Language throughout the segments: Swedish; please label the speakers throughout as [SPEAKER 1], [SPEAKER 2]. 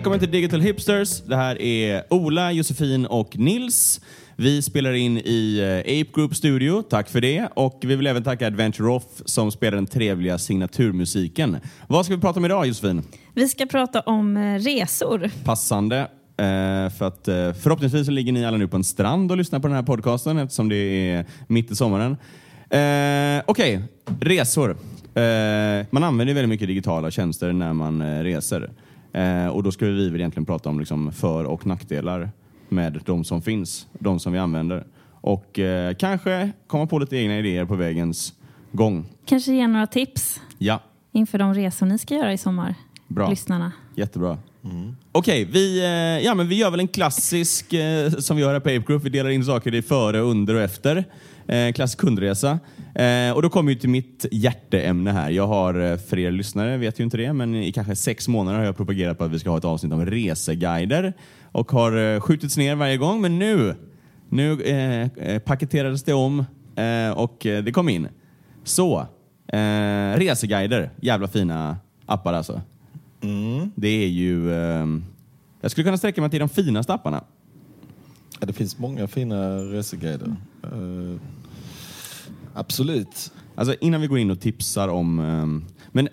[SPEAKER 1] Välkommen till Digital Hipsters. Det här är Ola, Josefin och Nils. Vi spelar in i eh, Ape Group Studio, tack för det. Och vi vill även tacka Adventure Off som spelar den trevliga signaturmusiken. Vad ska vi prata om idag Josefin?
[SPEAKER 2] Vi ska prata om eh, resor.
[SPEAKER 1] Passande. eh, För att förhoppningsvis ligger ni alla nu på en strand och lyssnar på den här podcasten eftersom det är mitt i sommaren. Okej, resor. Eh, man använder väldigt mycket digitala tjänster när man reser. Eh, och då ska vi väl egentligen prata om liksom för och nackdelar med de som finns, de som vi använder. Och eh, kanske komma på lite egna idéer på vägens gång.
[SPEAKER 2] Kanske ge några tips
[SPEAKER 1] Ja,
[SPEAKER 2] inför de resor ni ska göra i sommar.
[SPEAKER 1] Bra.
[SPEAKER 2] Lyssnarna.
[SPEAKER 1] Jättebra. Okej, vi, eh, ja, men vi gör väl en klassisk eh, som vi gör här på Ape Group. Vi delar in saker i före, under och efter. Eh, klassisk kundresa. Eh, och då kommer vi till mitt hjärteämne här. Jag har, eh, för er lyssnare vet ju inte det, men i kanske sex månader har jag propagerat på att vi ska ha ett avsnitt om reseguider. Och har eh, skjutits ner varje gång, men nu, nu eh, eh, paketerades det om eh, och det kom in. Så, eh, reseguider. Jävla fina appar alltså. Det är ju... jag skulle kunna sträcka mig till de finaste apparna.
[SPEAKER 3] Ja, det finns många fina reseguider. Eh, absolut.
[SPEAKER 1] Alltså innan vi går in och tipsar om... ehm, men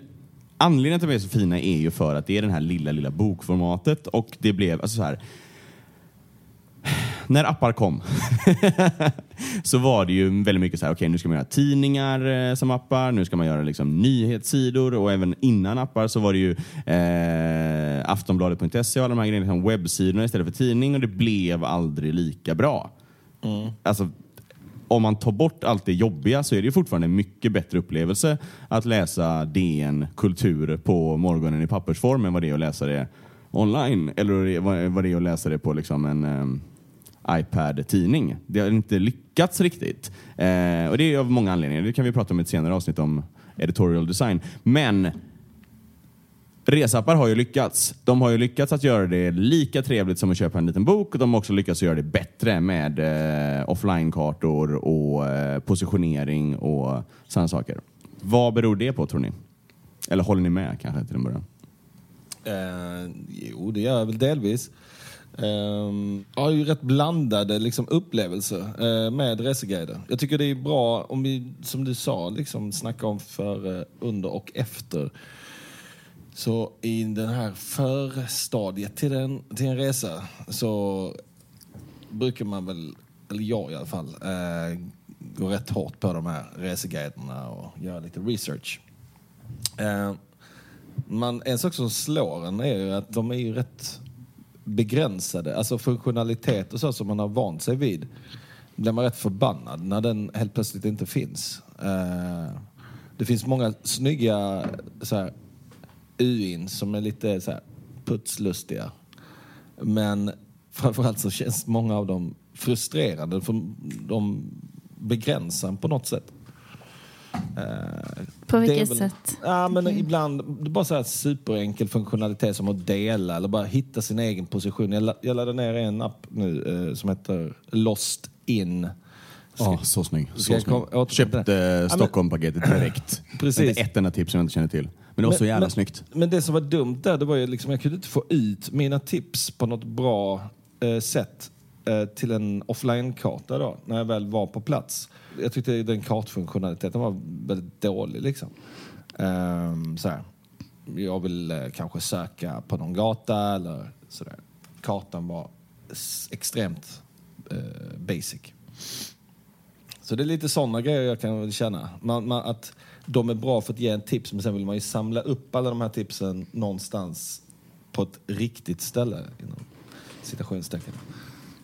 [SPEAKER 1] anledningen till att de är så fina är ju för att det är den här lilla, lilla bokformatet och det blev, alltså så här. När appar kom så var det ju väldigt mycket så här, okej nu ska man göra tidningar eh, som appar, nu ska man göra liksom nyhetssidor och även innan appar så var det ju eh, Aftonbladet.se och alla de här grejerna, liksom webbsidorna istället för tidning och det blev aldrig lika bra. Alltså, om man tar bort allt det jobbiga så är det ju fortfarande en mycket bättre upplevelse att läsa DN Kultur på morgonen i pappersform än vad det är att läsa det online. Eller vad det är att läsa det på liksom en um, iPad-tidning. Det har inte lyckats riktigt. Eh, och det är av många anledningar. Det kan vi prata om i ett senare avsnitt om editorial design. Men Resappar har ju lyckats. De har ju lyckats att göra det lika trevligt som att köpa en liten bok och de har också lyckats göra det bättre med eh, offline-kartor och eh, positionering och sådana saker. Vad beror det på tror ni? Eller håller ni med kanske till en början?
[SPEAKER 3] Eh, jo, det gör jag väl delvis. Um, jag har ju rätt blandade liksom, upplevelser eh, med reseguider. Jag tycker det är bra om vi, som du sa, liksom, snacka om före, under och efter. Så i den här förstadiet till en, till en resa så brukar man väl, eller jag i alla fall, eh, gå rätt hårt på de här reseguiderna och göra lite research. Eh, man, en sak som slår en är ju att de är ju rätt begränsade. Alltså funktionalitet och så som man har vant sig vid blir man rätt förbannad när den helt plötsligt inte finns. Eh, det finns många snygga så här, UIN som är lite så här, putslustiga. Men framförallt så känns många av dem frustrerande för de begränsar på något sätt. Eh,
[SPEAKER 2] På
[SPEAKER 3] det är
[SPEAKER 2] vilket
[SPEAKER 3] väl-
[SPEAKER 2] sätt?
[SPEAKER 3] Ja, men ibland, det är bara så här superenkel funktionalitet som att dela eller bara hitta sin egen position. Jag, la- jag laddade ner en app nu eh, som heter Lost In.
[SPEAKER 1] Ja, så snygg.
[SPEAKER 3] Ska
[SPEAKER 1] Så
[SPEAKER 3] jag
[SPEAKER 1] snygg.
[SPEAKER 3] till
[SPEAKER 1] Köpte
[SPEAKER 3] det?
[SPEAKER 1] Stockholm-paketet direkt.
[SPEAKER 3] Precis.
[SPEAKER 1] Inte ett enda tips som jag inte känner till. Men det var så jävla
[SPEAKER 3] men,
[SPEAKER 1] snyggt.
[SPEAKER 3] Men det som var dumt där, det var ju liksom, jag kunde inte få ut mina tips på något bra eh, sätt eh, till en offline-karta då, när jag väl var på plats. Jag tyckte den kartfunktionaliteten var väldigt dålig liksom. Ehm, så här. Jag vill eh, kanske söka på någon gata eller sådär. Kartan var extremt eh, basic. Så det är lite sådana grejer jag kan känna. Man, man, att de är bra för att ge en tips, men sen vill man ju samla upp alla de här tipsen någonstans på ett riktigt ställe. Inom citationstecken.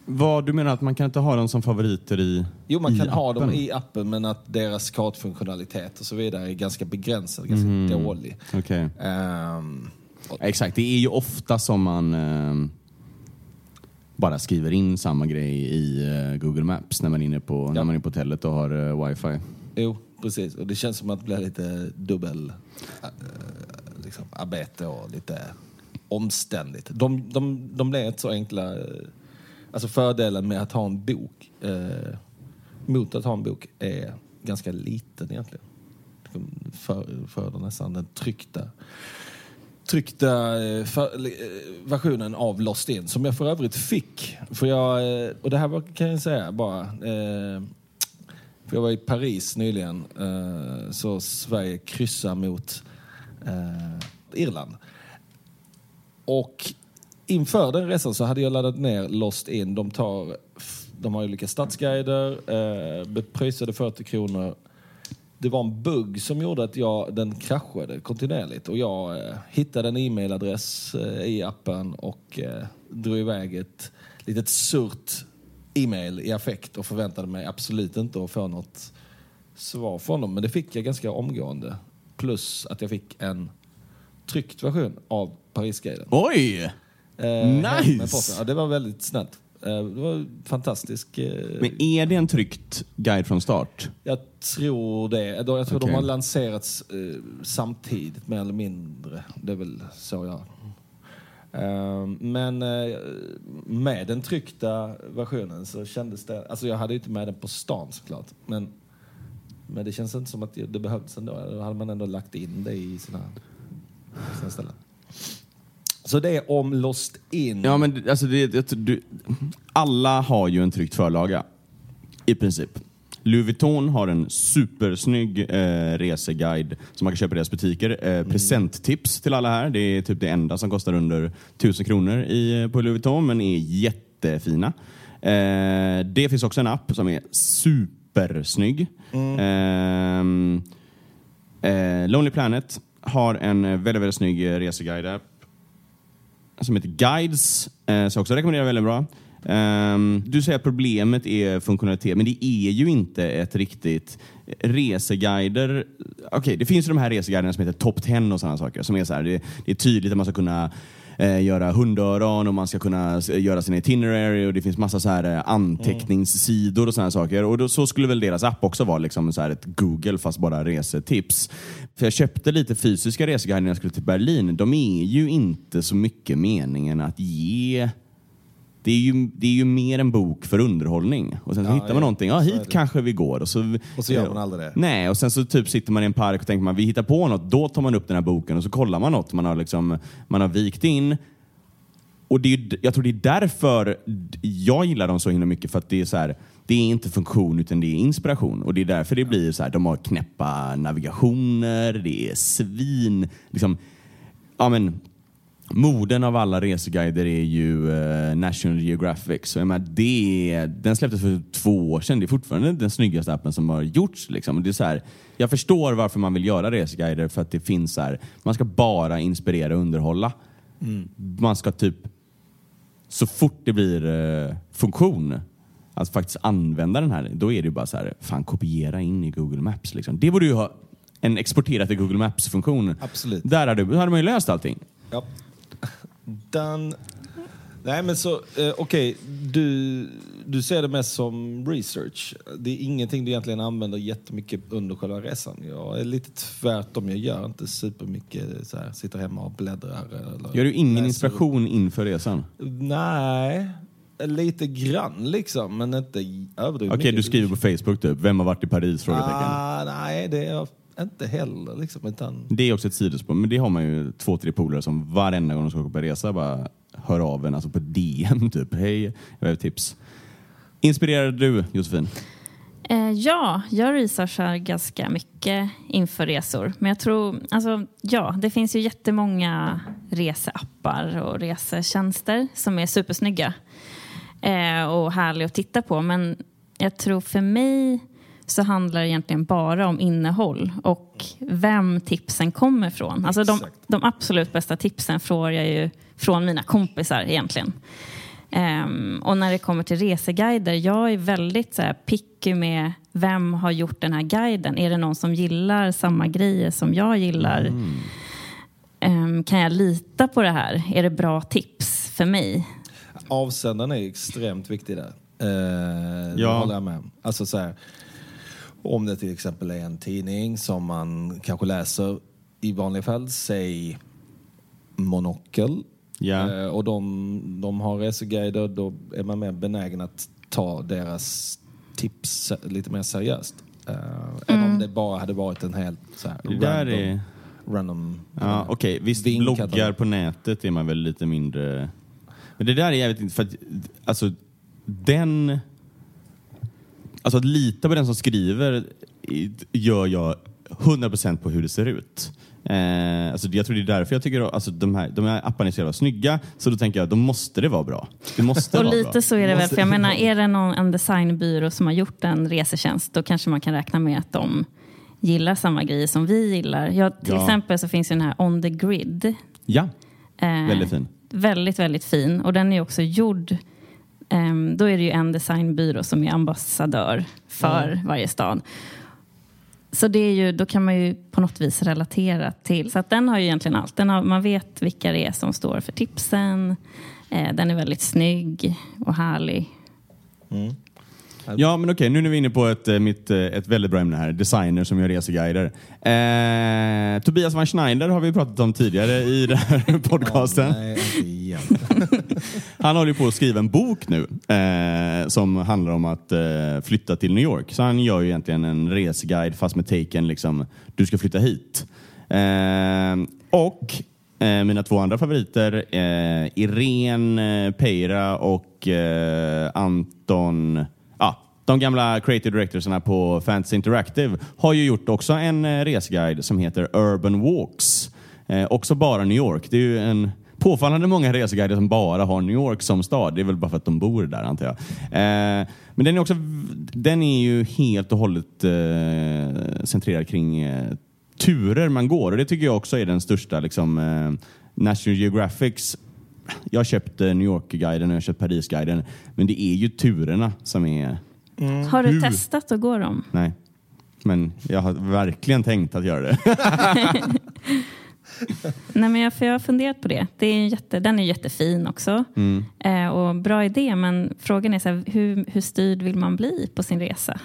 [SPEAKER 1] Vad, du menar att man kan inte ha dem som favoriter i
[SPEAKER 3] Jo, man
[SPEAKER 1] i
[SPEAKER 3] kan ha dem
[SPEAKER 1] appen?
[SPEAKER 3] i appen, men att deras kartfunktionalitet och så vidare är ganska begränsad, ganska
[SPEAKER 1] Mhm.
[SPEAKER 3] dålig.
[SPEAKER 1] Okej.
[SPEAKER 3] Ehm, och,
[SPEAKER 1] Exakt, det är ju ofta som man eh, bara skriver in samma grej i eh, Google Maps när man är inne på, när man är på hotellet och har eh, wifi.
[SPEAKER 3] jo, precis. Och det känns som att det blir lite dubbel äh, liksom, arbete och lite omständigt. De, de, de blir inte så enkla. Eh, alltså fördelen med att ha en bok eh, mot att ha en bok är ganska liten egentligen. Liksom, för, för nästan den tryckta tryckta eh, för, versionen av Lost In som jag för övrigt fick. För jag, och det här var, kan jag säga bara. Eh, jag var i Paris nyligen eh, så Sverige kryssar mot eh, Irland. Och inför den resan så hade jag laddat ner Lost In. De, tar, de har olika stadsguider, eh, pröjsade 40 kronor. Det var en bugg som gjorde att jag, den kraschade kontinuerligt och jag eh, hittade en e-mailadress eh, i appen och eh, drog iväg ett litet surt e-mail i affekt och förväntade mig absolut inte att få något svar från dem. Men det fick jag ganska omgående. Plus att jag fick en tryckt version av Parisguiden.
[SPEAKER 1] Oj!
[SPEAKER 3] Eh,
[SPEAKER 1] Nice!
[SPEAKER 3] Ja, det var väldigt snällt. Eh, det var fantastisk. Eh,
[SPEAKER 1] Men är det en tryckt guide från start?
[SPEAKER 3] jag tror det. Jag tror
[SPEAKER 1] Okej.
[SPEAKER 3] de har lanserats eh, samtidigt, mer eller mindre. Det är väl så jag... Ehm, men eh, med den tryckta versionen så kändes det... Alltså jag hade ju inte med den på stan såklart. Men, men det känns inte som att det behövdes ändå. Då hade man ändå lagt in det i sina, sina ställen. Så det är om Lost In.
[SPEAKER 1] Ja, men alltså det, det, du, alla har ju en tryckt förlaga. I princip. Louis Vuitton har en supersnygg eh, reseguide som man kan köpa i deras butiker. Eh, Presenttips till alla här. Det är typ det enda som kostar under 1000 kronor i, på Louis Vuitton, men är jättefina. Eh, det finns också en app som är supersnygg. Ehm, eh, Lonely Planet har en eh, väldigt, väldigt snygg eh, reseguide-app som heter Guides, eh, som jag också rekommenderar väldigt bra. Um, du säger att problemet är funktionalitet, men det är ju inte ett riktigt reseguider. Okej, det finns ju de här reseguiderna som heter Top 10 och sådana saker. Som är så här, det, det är tydligt att man ska kunna eh, göra hundöron och man ska kunna göra sin itinerary och det finns massa så här eh, anteckningssidor och sådana saker. Och då, så skulle väl deras app också vara liksom så här ett Google fast bara resetips. För jag köpte lite fysiska reseguider när jag skulle till Berlin. De är ju inte så mycket meningen att ge det är, ju, det är ju mer en bok för underhållning. Och sen så
[SPEAKER 3] Ja,
[SPEAKER 1] hittar man
[SPEAKER 3] ja,
[SPEAKER 1] någonting. Ja, hit kanske vi går. Och så,
[SPEAKER 3] Och så gör man aldrig det.
[SPEAKER 1] Nej, och sen så typ sitter man i en park och tänker man vi hittar på något. Då tar man upp den här boken och så kollar man något man har, liksom, man har vikt in. Och det är, jag tror det är därför jag gillar dem så himla mycket. För att det är så här, det är inte funktion utan det är inspiration. Och det är därför det blir så här, de har knäppa navigationer, det är svin, liksom, ja men Moden av alla reseguider är ju eh, National Geographic. Så jag menar, det den släpptes för två år sedan. Det är fortfarande den snyggaste appen som har gjorts. Liksom. Det är så här, jag förstår varför man vill göra reseguider för att det finns så här, man ska bara inspirera och underhålla. Man ska typ, så fort det blir eh, funktion, att faktiskt använda den här, då är det ju bara så här, fan kopiera in i Google Maps. Liksom. Det borde ju ha en exportera till Google Maps-funktion.
[SPEAKER 3] Absolut.
[SPEAKER 1] Där hade, hade man ju löst allting.
[SPEAKER 3] Ja. Den... Nej men så, eh, okej, du, du ser det mest som research. Det är ingenting du egentligen använder jättemycket under själva resan. Jag är lite tvärtom, jag gör inte supermycket så här, sitter hemma och bläddrar. Eller
[SPEAKER 1] Gör du ingen inspiration inför resan?
[SPEAKER 3] Nej, lite grann liksom, men inte överdrivet
[SPEAKER 1] Okej, du skriver på Facebook typ, vem har varit i Paris? Frågetecken.
[SPEAKER 3] Ah, nej, det är inte heller liksom. Utan,
[SPEAKER 1] Det är också ett sidospår, men det har man ju två, tre polare som varenda gång de ska åka på resa bara hör av en, alltså på DM typ. Hej, jag behöver tips. Inspirerade du Josefin?
[SPEAKER 2] Eh, ja, jag researchar ganska mycket inför resor. Men jag tror, alltså ja, det finns ju jättemånga reseappar och resetjänster som är supersnygga eh, och härliga att titta på. Men jag tror för mig så handlar det egentligen bara om innehåll och vem tipsen kommer från. Alltså de, de absolut bästa tipsen får jag ju från mina kompisar egentligen. Ehm, och när det kommer till reseguider, jag är väldigt så här, picky med vem har gjort den här guiden. Är det någon som gillar samma grejer som jag gillar? Ehm, kan jag lita på det här? Är det bra tips för mig?
[SPEAKER 3] avsändaren är extremt viktig där. Eh,
[SPEAKER 1] Ja.
[SPEAKER 3] Det håller jag med om. Alltså så här, om det till exempel är en tidning som man kanske läser i vanliga fall, säg Monokel.
[SPEAKER 1] Ja.
[SPEAKER 3] Eh, och de, de har reseguider, då är man mer benägen att ta deras tips lite mer seriöst. Eh, Än om det bara hade varit en helt så här,
[SPEAKER 1] Det där
[SPEAKER 3] random
[SPEAKER 1] är...
[SPEAKER 3] random...
[SPEAKER 1] Ja, Okej, visst
[SPEAKER 3] Vinkatalog.
[SPEAKER 1] bloggar på nätet är man väl lite mindre... Men det där är jävligt inte för att, alltså den... Alltså att lita på den som skriver gör jag 100% på hur det ser ut. Eh, alltså jag tror det är därför jag tycker alltså de, här, de här apparna är så jävla snygga, så då tänker jag då måste det vara bra. Det måste
[SPEAKER 2] Och
[SPEAKER 1] vara
[SPEAKER 2] lite
[SPEAKER 1] bra.
[SPEAKER 2] så är det väl, för jag menar är det någon, en designbyrå som har gjort en resetjänst då kanske man kan räkna med att de gillar samma grejer som vi gillar. Ja, till
[SPEAKER 1] Ja.
[SPEAKER 2] exempel så finns ju den här On the Grid.
[SPEAKER 1] Ja,
[SPEAKER 2] Eh,
[SPEAKER 1] väldigt fin.
[SPEAKER 2] Väldigt, väldigt fin. Och den är också gjord, då är det ju en designbyrå som är ambassadör för varje stad. Så det är ju, då kan man ju på något vis relatera till. Så att den har ju egentligen allt. Den har, man vet vilka det är som står för tipsen. Eh, den är väldigt snygg och härlig.
[SPEAKER 1] Ja, men okej, nu är vi inne på ett, eh, mitt, eh, ett väldigt bra ämne här. Designer som gör reseguider. Eh, Tobias van Schneider har vi pratat om tidigare i den här podcasten.
[SPEAKER 3] Nej, inte igen.
[SPEAKER 1] Han håller på att skriva en bok nu eh, som handlar om att eh, flytta till New York. Så han gör ju egentligen en reseguide fast med taken liksom, du ska flytta hit. Eh, och mina två andra favoriter, eh, Irene Peira och Anton de gamla creative directorsarna på Fantasy Interactive har ju gjort också en eh, resguide som heter Urban Walks. Eh, också bara New York. Det är ju en påfallande många reseguider som bara har New York som stad. Det är väl bara för att de bor där antar jag. Eh, men den är, också, den är ju helt och hållet eh, centrerad kring eh, turer man går och det tycker jag också är den största liksom, eh, National Geographics jag har köpt eh, New York-guiden och jag har köpt Paris-guiden. Men det är ju turerna som är...
[SPEAKER 2] Har du
[SPEAKER 1] Hur?
[SPEAKER 2] testat att gå dem?
[SPEAKER 1] Nej. Men jag har verkligen tänkt att göra det.
[SPEAKER 2] Nej, men jag, för jag har funderat på det. det är en jätte, den är jättefin också.
[SPEAKER 1] Mm.
[SPEAKER 2] Eh, och bra idé, men frågan är så här, hur, hur styrd vill man bli på sin resa?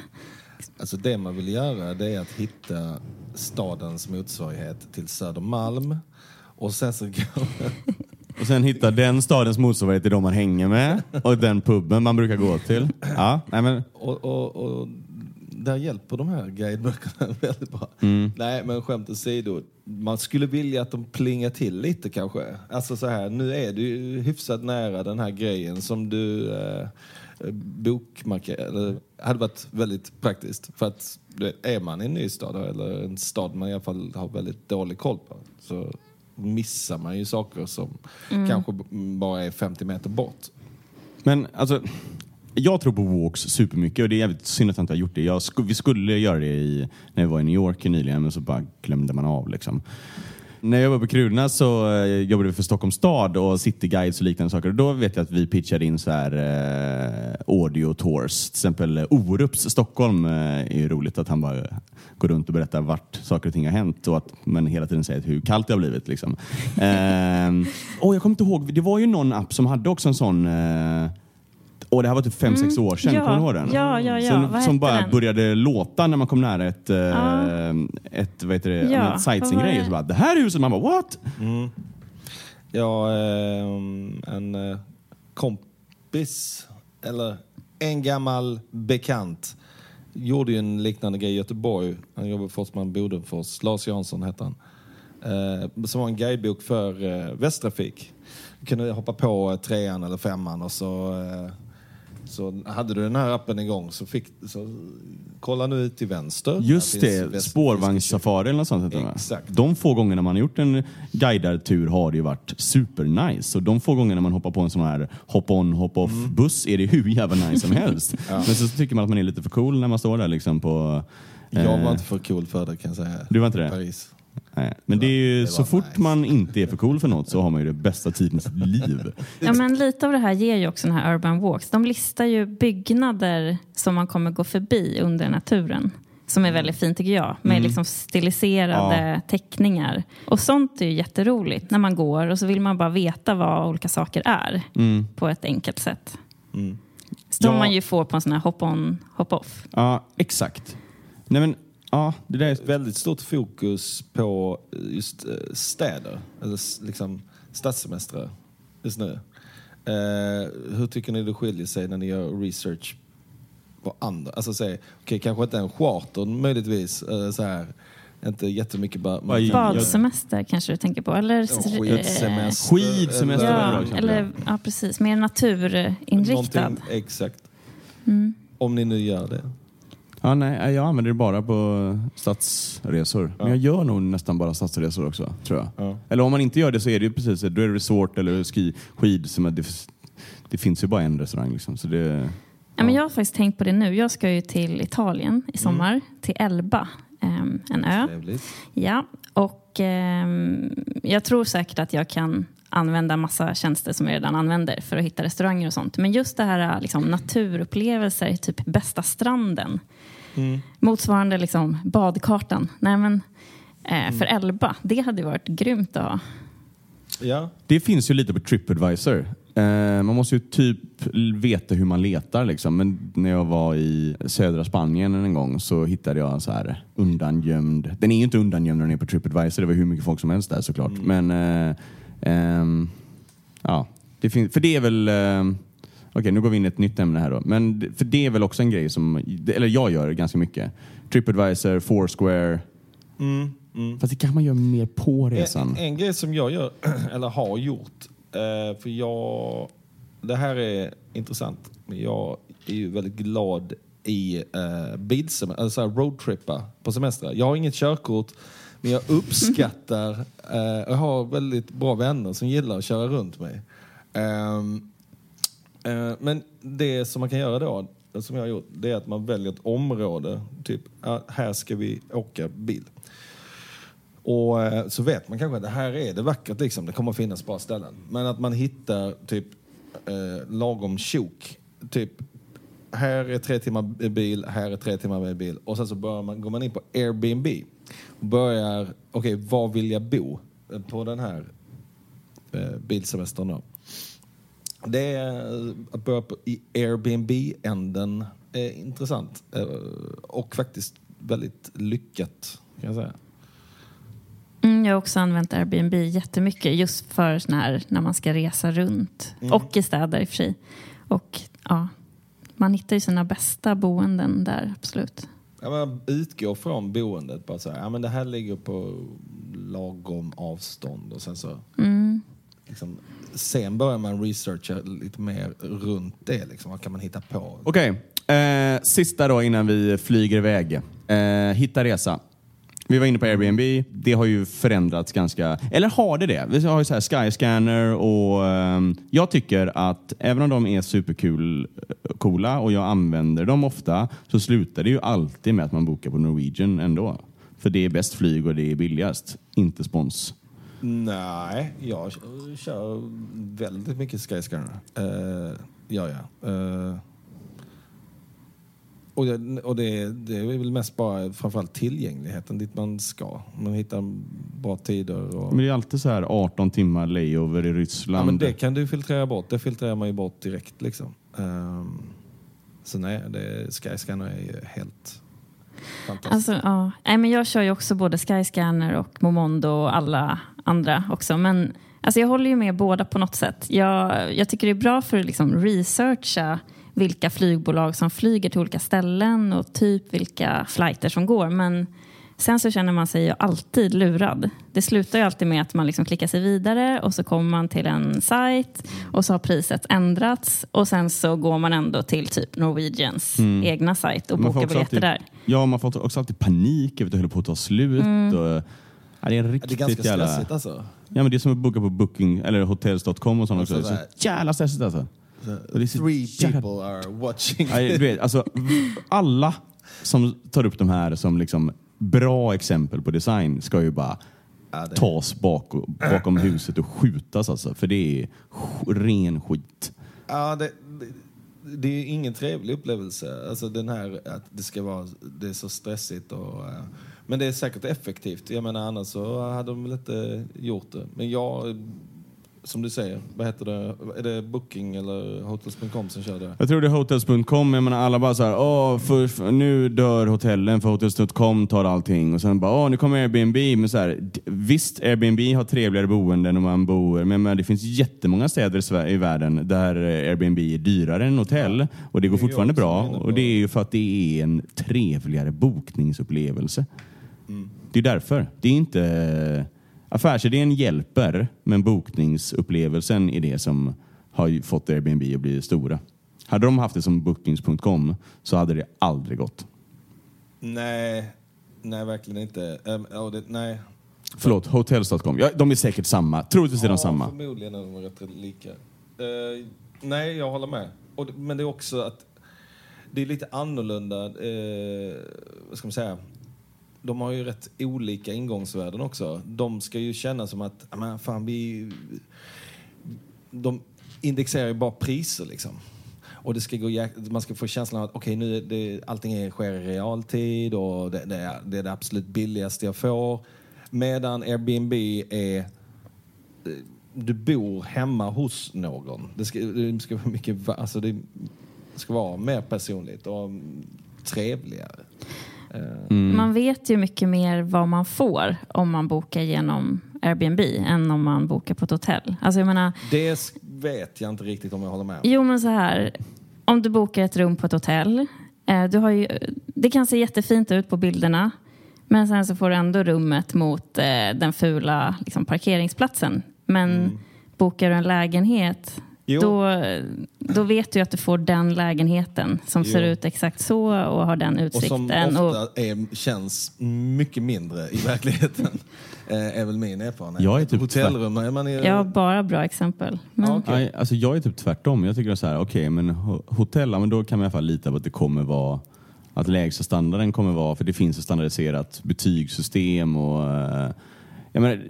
[SPEAKER 3] Alltså det man vill göra det är att hitta stadens motsvarighet till Södermalm. Och sen så går
[SPEAKER 1] Och sen hitta den stadens motsvarighet till de man hänger med och den puben man brukar gå till. Ja, nej men,
[SPEAKER 3] och, och, och där hjälper de här guideböckerna väldigt bra. Nej, men skämt åsido. Man skulle vilja att de plingar till lite kanske. Alltså så här, nu är du ju hyfsat nära den här grejen som du eh, bokmarkerar. Det hade varit väldigt praktiskt. För att är man i en ny stad eller en stad man i alla fall har väldigt dålig koll på så missar man ju saker som kanske b- bara är 50 meter bort.
[SPEAKER 1] men alltså, jag tror på walks supermycket och det är jävligt synd att jag inte har gjort det. Jag sk- vi skulle göra det i, när vi var i New York nyligen men så bara glömde man av. Liksom. När jag var på Kruna så eh, jobbade vi för Stockholms stad och cityguides och liknande saker. Och då vet jag att vi pitchade in så här eh, audio tours. Till exempel eh, Orups Stockholm eh, är ju roligt att han bara går runt och berättar vart saker och ting har hänt och att man hela tiden säger hur kallt det har blivit. Liksom. Eh, och jag kommer inte ihåg, det var ju någon app som hade också en sån eh, och det här var typ fem sex år sedan,
[SPEAKER 2] Ja,
[SPEAKER 1] kommer du ihåg den?
[SPEAKER 2] ja, ja, ja.
[SPEAKER 1] Som, som bara
[SPEAKER 2] den?
[SPEAKER 1] började låta när man kom nära ett,
[SPEAKER 2] Ja.
[SPEAKER 1] ett vad heter det,
[SPEAKER 2] Ja,
[SPEAKER 1] sightseeing-grej.
[SPEAKER 2] det?
[SPEAKER 1] Det här huset, man bara what?
[SPEAKER 3] Ja, ehm, en eh, kompis, eller en gammal bekant, gjorde ju en liknande grej i Göteborg. Han jobbade för Forsman Bodenfors. Lars Jansson hette han. Eh, som var en guidebok för eh, Västtrafik. Du kunde hoppa på trean eller femman och så, eh, så hade du den här appen igång så fick så kolla nu ut till vänster.
[SPEAKER 1] Just det, spårvagnssafari eller något sånt. heter det, va?
[SPEAKER 3] Exakt.
[SPEAKER 1] De få gångerna man har gjort en guidad tur har det ju varit supernice. Och de få gångerna man hoppar på en sån här hop-on, hop-off
[SPEAKER 3] Mm.
[SPEAKER 1] buss är det hur jävla nice som helst. Men så tycker man att man är lite för cool när man står där liksom på...
[SPEAKER 3] Jag var
[SPEAKER 1] eh,
[SPEAKER 3] inte för cool för det kan jag säga.
[SPEAKER 1] Du var inte det?
[SPEAKER 3] Paris.
[SPEAKER 1] Nej, men det är ju,
[SPEAKER 3] det
[SPEAKER 1] så fort
[SPEAKER 3] nice.
[SPEAKER 1] man inte är för cool för något så har man ju det bästa tiden i sitt liv.
[SPEAKER 2] Ja, men lite av det här ger ju också den här Urban Walks. De listar ju byggnader som man kommer gå förbi under den här turen. Som är väldigt fint tycker jag. Med liksom stiliserade teckningar. Och sånt är ju jätteroligt när man går och så vill man bara veta vad olika saker är. På ett enkelt sätt. Som
[SPEAKER 1] Ja.
[SPEAKER 2] man ju får på en sån här hop-on, hop-off.
[SPEAKER 1] Ja, exakt. Nej men, ja, det där är...
[SPEAKER 3] väldigt stort fokus på just eh, städer, eller liksom stadssemestrar just nu. Eh, hur tycker ni det skiljer sig när ni gör research på andra? Alltså säg, okej kanske inte en charter möjligtvis, eh, så här, inte jättemycket bara...
[SPEAKER 2] Badsemester kanske du tänker på? Eller,
[SPEAKER 3] Ja, skidsemester.
[SPEAKER 1] Skidsemester
[SPEAKER 3] eller-
[SPEAKER 2] Ja, eller, ja, precis. Mer naturinriktad.
[SPEAKER 3] Någonting, exakt.
[SPEAKER 2] Mm.
[SPEAKER 3] Om ni nu gör det.
[SPEAKER 1] Ja, nej, jag använder det bara på stadsresor. Men
[SPEAKER 3] Ja.
[SPEAKER 1] jag gör nog nästan bara stadsresor också, tror jag.
[SPEAKER 3] Ja.
[SPEAKER 1] Eller om man inte gör det så är det ju precis, då är det resort eller ski, skid. Som är, det, det finns ju bara en restaurang liksom. Så det,
[SPEAKER 2] Ja, men jag har faktiskt tänkt på det nu. Jag ska ju till Italien i sommar,
[SPEAKER 1] Mm.
[SPEAKER 2] till Elba, ehm, en ö.
[SPEAKER 3] Trevligt.
[SPEAKER 2] Ja, och ehm, jag tror säkert att jag kan använda massa tjänster som jag redan använder för att hitta restauranger och sånt. Men just det här liksom, naturupplevelser, typ bästa stranden,
[SPEAKER 3] Mm.
[SPEAKER 2] motsvarande liksom, badkartan. Nej, men, eh, För Elba, det hade varit grymt att ha.
[SPEAKER 3] Ja.
[SPEAKER 1] det finns ju lite på Tripadvisor. Eh, man måste ju typ veta hur man letar liksom. Men när jag var i södra Spanien en gång så hittade jag en så här undangömd. Den är ju inte undangömd när den är på Tripadvisor. Det var hur mycket folk som helst där såklart. Men eh, ehm, ja, det finns, för det är väl eh, Okej, nu går vi in i ett nytt ämne här då. Men för det är väl också en grej som, eller jag gör ganska mycket. Tripadvisor, Foursquare.
[SPEAKER 3] Mm. Mm.
[SPEAKER 1] Fast det kan man göra mer på resan.
[SPEAKER 3] En, en grej som jag gör, eller har gjort, eh, för jag... Det här är intressant, men jag är ju väldigt glad i eh, bilsemester, alltså roadtrippa på semestrar. Jag har inget körkort, men jag uppskattar... Eh, jag har väldigt bra vänner som gillar att köra runt mig. Eh, Eh, men det som man kan göra då, som jag har gjort, det är att man väljer ett område. Typ, här ska vi åka bil. Och eh, så vet man kanske att det här är det vackert liksom. Det kommer att finnas bra ställen. Men att man hittar typ eh, lagom tjok. Typ här är tre timmar med bil, här är tre timmar med bil. Och sen så börjar man, går man in på Airbnb. Och börjar, okej, var vill jag bo eh, på den här eh, bilsemestern då? Det är att börja på, i Airbnb-änden är intressant. Eh, och faktiskt väldigt lyckat, kan jag säga.
[SPEAKER 2] Mm, jag har också använt Airbnb jättemycket just för sån här, när man ska resa runt.
[SPEAKER 3] Mm.
[SPEAKER 2] Och i städer i och för sig. Och ja, man hittar ju sina bästa boenden där, absolut.
[SPEAKER 3] Ja, men utgå från boendet. Bara så här, ja, men det här ligger på lagom avstånd. Och sen så,
[SPEAKER 2] Mm
[SPEAKER 3] liksom, sen börjar man researcha lite mer runt det. Liksom. Vad kan man hitta på?
[SPEAKER 1] Okej, eh, sista då innan vi flyger iväg. Eh, hitta resa. Vi var inne på Airbnb. Det har ju förändrats ganska... Eller har det det? Vi har ju så här Skyscanner och eh, jag tycker att även om de är superkul eh, coola och jag använder dem ofta så slutar det ju alltid med att man bokar på Norwegian ändå. För det är bäst flyg och det är billigast. Inte spons.
[SPEAKER 3] Nej, jag kör- väldigt mycket Skyscanner. Uh, ja, ja. Eh, och det, och det, det är väl mest bara framförallt tillgängligheten dit man ska. Man hittar bra tider. Och...
[SPEAKER 1] Men det är alltid så här 18 timmar layover i Ryssland.
[SPEAKER 3] Ja, men det kan du filtrera bort. Det filtrerar man ju bort direkt. Liksom. Ehm, så nej, det, Skyscanner är ju helt fantastiskt.
[SPEAKER 2] Alltså, ja. Nej, men jag kör ju också både Skyscanner och Momondo och alla andra också. Men alltså, jag håller ju med båda på något sätt. Jag, jag tycker det är bra för att liksom researcha vilka flygbolag som flyger till olika ställen och typ vilka flighter som går. Men sen så känner man sig ju alltid lurad. Det slutar ju alltid med att man liksom klickar sig vidare och så kommer man till en sajt och så har priset ändrats och sen så går man ändå till typ Norwegians egna sajt och
[SPEAKER 1] Man
[SPEAKER 2] bokar biljetter
[SPEAKER 1] alltid-
[SPEAKER 2] där.
[SPEAKER 1] Ja, man får också alltid panik över att det håller på att ta slut.
[SPEAKER 2] Mm.
[SPEAKER 1] Och, ja, det är
[SPEAKER 3] Ja, det
[SPEAKER 1] riktigt
[SPEAKER 3] är ganska
[SPEAKER 1] jävla...
[SPEAKER 3] stressigt alltså.
[SPEAKER 1] Ja, men det är som att boka på booking eller hotels.com och sånt också. Det är
[SPEAKER 3] Alltså,
[SPEAKER 1] så jävla stressigt alltså. Så
[SPEAKER 3] Three
[SPEAKER 1] jävla-
[SPEAKER 3] people are watching.
[SPEAKER 1] Ja, du vet, alltså, alla som tar upp de här som liksom bra exempel på design ska ju bara
[SPEAKER 3] Ja, det-
[SPEAKER 1] tas bak, bakom huset och skjutas alltså. För det är ren skit.
[SPEAKER 3] Ja, det, det, det är ingen trevlig upplevelse. Alltså den här att det ska vara det är så stressigt. Och, eh, men det är säkert effektivt. Jag menar annars så hade de väl inte gjort det. Men jag, som du säger, vad heter det? Är det Booking eller Hotels.com som kör det?
[SPEAKER 1] Jag tror det är hotels.com, jag menar alla bara så här, åh, för, för, nu dör hotellen för hotels.com tar allting och sen bara, åh, nu kommer Airbnb. Men så här, visst, Airbnb har trevligare boenden om man bor, men, men det finns jättemånga städer i, Sverige, i världen där Airbnb är dyrare än hotell och det går fortfarande bra och det är ju för att det är en trevligare bokningsupplevelse. Det är därför. Det är inte... Affärsidén hjälper, men bokningsupplevelsen är det som har fått Airbnb att bli stora. Hade de haft det som bookings.com så hade det aldrig gått.
[SPEAKER 3] Nej, nej verkligen inte. Um, ja, det, nej.
[SPEAKER 1] Förlåt, hotels.com. Ja, de är säkert samma. Troligtvis är de samma.
[SPEAKER 3] förmodligen är de rätt lika. Eh, nej, jag håller med. Och, men det är också att det är lite annorlunda, eh, vad ska man säga? De har ju rätt olika ingångsvärden också. De ska ju känna som att, "Ja, men fan vi... De indexerar ju bara priser liksom. Och det ska gå, man ska få känslan av att okej, nu är det, allting är, sker i realtid och det, det, är, det är det absolut billigaste jag får. Medan Airbnb är eh, du bor hemma hos någon. Det ska, det ska vara mycket, alltså det ska vara mer personligt och trevligare. Eh,
[SPEAKER 2] Man vet ju mycket mer vad man får om man bokar genom Airbnb än om man bokar på ett hotell. Alltså jag menar,
[SPEAKER 3] Det vet jag inte riktigt om jag håller med.
[SPEAKER 2] Jo, men så här. Om du bokar ett rum på ett hotell. Eh, du har ju, det kan se jättefint ut på bilderna. Men sen så får du ändå rummet mot eh, den fula liksom, parkeringsplatsen. Men bokar du en lägenhet
[SPEAKER 3] Mm. Jo.
[SPEAKER 2] då, då vet du att du får den lägenheten som ser
[SPEAKER 3] Jo.
[SPEAKER 2] ut exakt så och har den
[SPEAKER 3] Och som
[SPEAKER 2] utsikten.
[SPEAKER 3] ofta är, känns mycket mindre i verkligen. eh, är väl min erfarenhet.
[SPEAKER 1] Jag är typ
[SPEAKER 3] Hotellrum, är man är,
[SPEAKER 2] jag har bara bra exempel. Men,
[SPEAKER 3] Ja, okej.
[SPEAKER 1] Nej, alltså jag är typ tvärtom. Jag tycker så här, okej, men ho- hotell, ja, men då kan man i alla fall lita på att det kommer vara att lägsta standarden kommer vara, för det finns ett standardiserat betygssystem och eh, jag menar,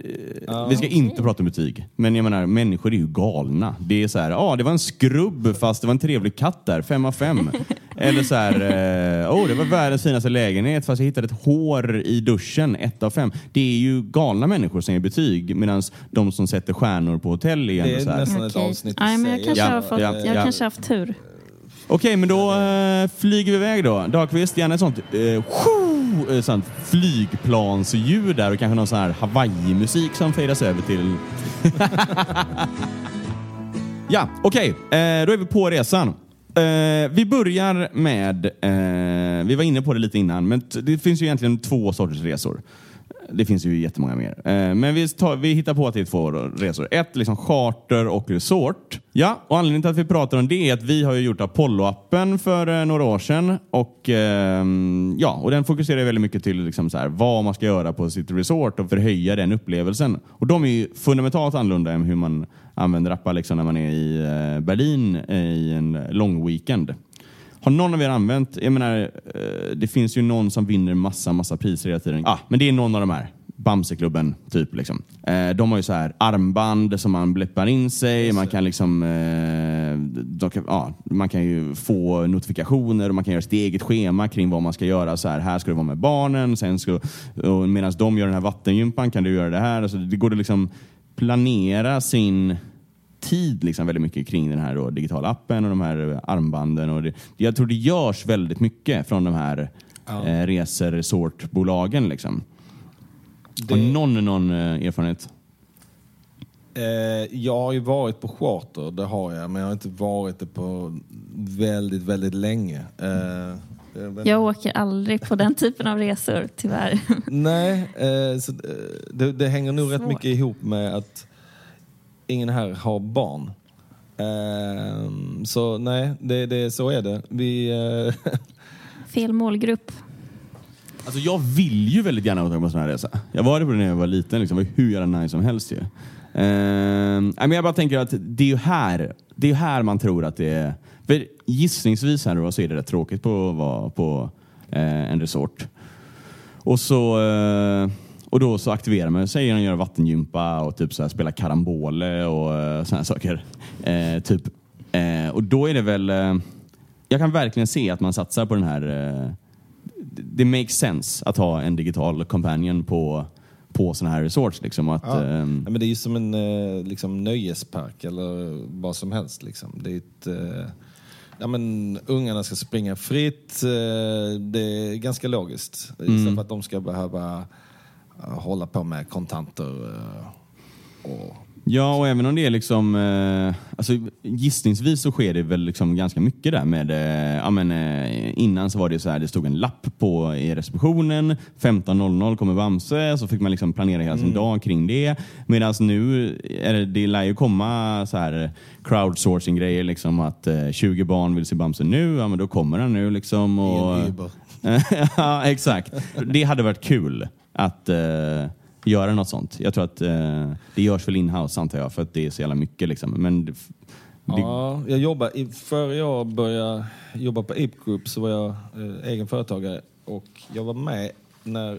[SPEAKER 1] eh, vi ska inte prata om betyg, men jag menar människor är ju galna. Det är så här, ja ah, det var en skrubb fast det var en trevlig katt där, fem av fem. Eller så här, eh, oh det var världens finaste lägenhet fast jag hittade ett hår i duschen, ett av fem. Det är ju galna människor som ger betyg medan de som sätter stjärnor på hotell är
[SPEAKER 3] Det är
[SPEAKER 1] så här.
[SPEAKER 3] nästan ett avsnitt i
[SPEAKER 2] Nej, men jag
[SPEAKER 3] sig.
[SPEAKER 2] kanske
[SPEAKER 1] Ja,
[SPEAKER 2] har, fått,
[SPEAKER 1] ja,
[SPEAKER 2] jag
[SPEAKER 1] ja.
[SPEAKER 2] kanske haft tur.
[SPEAKER 1] Okej, men då eh, flyger vi iväg då. Dahlqvist, gärna ett sånt, eh, Eh, sånt flygplansljud där och kanske någon sån här Hawaii-musik som fejdas över till... ja, okej. Eh, då är vi på resan. Eh, vi börjar med, eh, vi var inne på det lite innan, men det finns ju egentligen två sorters resor. Det finns ju jättemånga mer. Eh, Men vi, tar, vi hittar på att det är två resor. Ett liksom charter och resort. Ja, och anledningen till att vi pratar om det är att vi har ju gjort Apollo-appen för eh, några år sedan. Och, ehm, ja, och den fokuserar väldigt mycket till liksom så här, vad man ska göra på sitt resort och förhöja den upplevelsen. Och de är ju fundamentalt annorlunda än hur man använder appar liksom när man är i eh, Berlin i en lång weekend. Har någon av er använt, jag menar, eh, det finns ju någon som vinner massa, massa priser hela tiden. Ah, men det är någon av de här. Bamseklubben, typ. Liksom. Eh, de har ju så här armband som man bläppar in sig. Man kan, liksom, eh, kan, ja, man kan ju få notifikationer och man kan göra sitt eget schema kring vad man ska göra. Så här, här ska du vara med barnen. Sen ska, och medan de gör den här vattengympan kan du göra det här. Alltså, det går att liksom planera sin tid liksom väldigt mycket kring den här då, digitala appen och de här armbanden. Och det, jag tror det görs väldigt mycket från de här
[SPEAKER 3] Ja.
[SPEAKER 1] eh, reseresortbolagen. Liksom.
[SPEAKER 3] Det-
[SPEAKER 1] Har någon någon eh, erfarenhet?
[SPEAKER 3] Eh, jag har ju varit på charter, det har jag, men jag har inte varit det på väldigt, väldigt länge. Eh, jag
[SPEAKER 2] Jag åker aldrig på den typen av resor, tyvärr.
[SPEAKER 3] Nej, eh, så, det, det hänger nog rätt
[SPEAKER 2] Svårt.
[SPEAKER 3] mycket ihop med att ingen här har barn. Eh, så nej, det, det, så är det. Vi, eh,
[SPEAKER 2] Fel målgrupp.
[SPEAKER 1] Alltså jag vill ju väldigt gärna åka på en sån här resa. Jag var det på det när jag var liten. Liksom. Det var hur jävla nice som helst ju. Eh, men jag bara tänker att det är ju här, det är ju här man tror att det är... För gissningsvis här då så är det rätt tråkigt på att vara på eh, en resort. Och så... Eh, och då så aktiverar man sig genom att göra vattengympa och typ så här spela karambole och eh, här saker. Eh, typ. Eh, och då är det väl... Eh, jag kan verkligen se att man satsar på den här... Eh, det- makes sense att ha en digital companion på, på sådana här resorts. Liksom, att,
[SPEAKER 3] Ja.
[SPEAKER 1] ehm,
[SPEAKER 3] Ja, men det är ju som en eh, liksom, nöjespark eller vad som helst. Liksom. Det är ett, eh, ja, men, ungarna ska springa fritt. Eh, det är ganska logiskt. Istället för att de ska behöva eh, hålla på med kontanter. Eh, och,
[SPEAKER 1] Ja, och även om det är liksom, eh, alltså gissningsvis så sker det väl liksom ganska mycket där med, eh, ja men eh, innan så var det så här, det stod en lapp på i receptionen, 15.00 kommer Bamse, så fick man liksom planera hela sin dag kring det. Medan nu, är det, det lär ju komma så här crowdsourcing grejer liksom att eh, 20 barn vill se Bamse nu, ja men då kommer han nu liksom. Och, ja, exakt. Det hade varit kul att eh, göra något sånt. Jag tror att eh, det görs väl inhouse antar jag, för att det är så jävla mycket. Liksom. Men det,
[SPEAKER 3] Ja, jag jobbar, före jag började jobba på Ape Group så var jag eh, egen företagare och jag var med när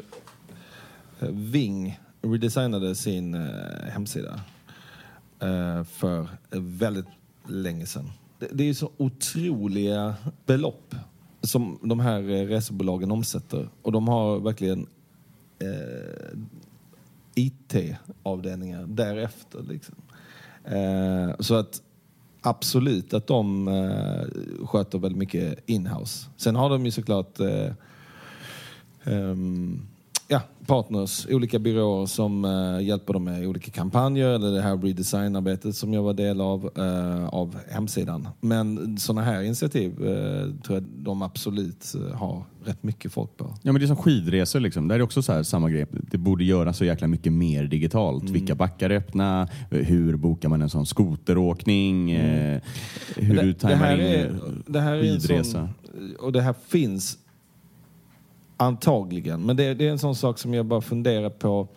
[SPEAKER 3] eh, Ving redesignade sin eh, hemsida eh, för väldigt länge sedan. Det, det är så otroliga belopp som de här eh, resebolagen omsätter och de har verkligen eh, IT-avdelningar därefter. Liksom. Eh, så att absolut att de eh, sköter väldigt mycket inhouse. Sen har de ju såklart eh, ehm, ja, partners, olika byråer som eh, hjälper dem med olika kampanjer eller det här redesignarbetet som jag var del av, eh, av hemsidan. Men sådana här initiativ eh, tror jag de absolut eh, har rätt mycket folk på.
[SPEAKER 1] ja, men det är som skidresor. Liksom. Där är också så här, samma grej. Det borde göras så jäkla mycket mer digitalt. Vilka backar är öppna? Hur bokar man en sån skoteråkning? Eh, hur du tajmar in
[SPEAKER 3] är, det här
[SPEAKER 1] skidresa.
[SPEAKER 3] sån, och det här finns antagligen, men det, det är en sån sak som jag bara funderar på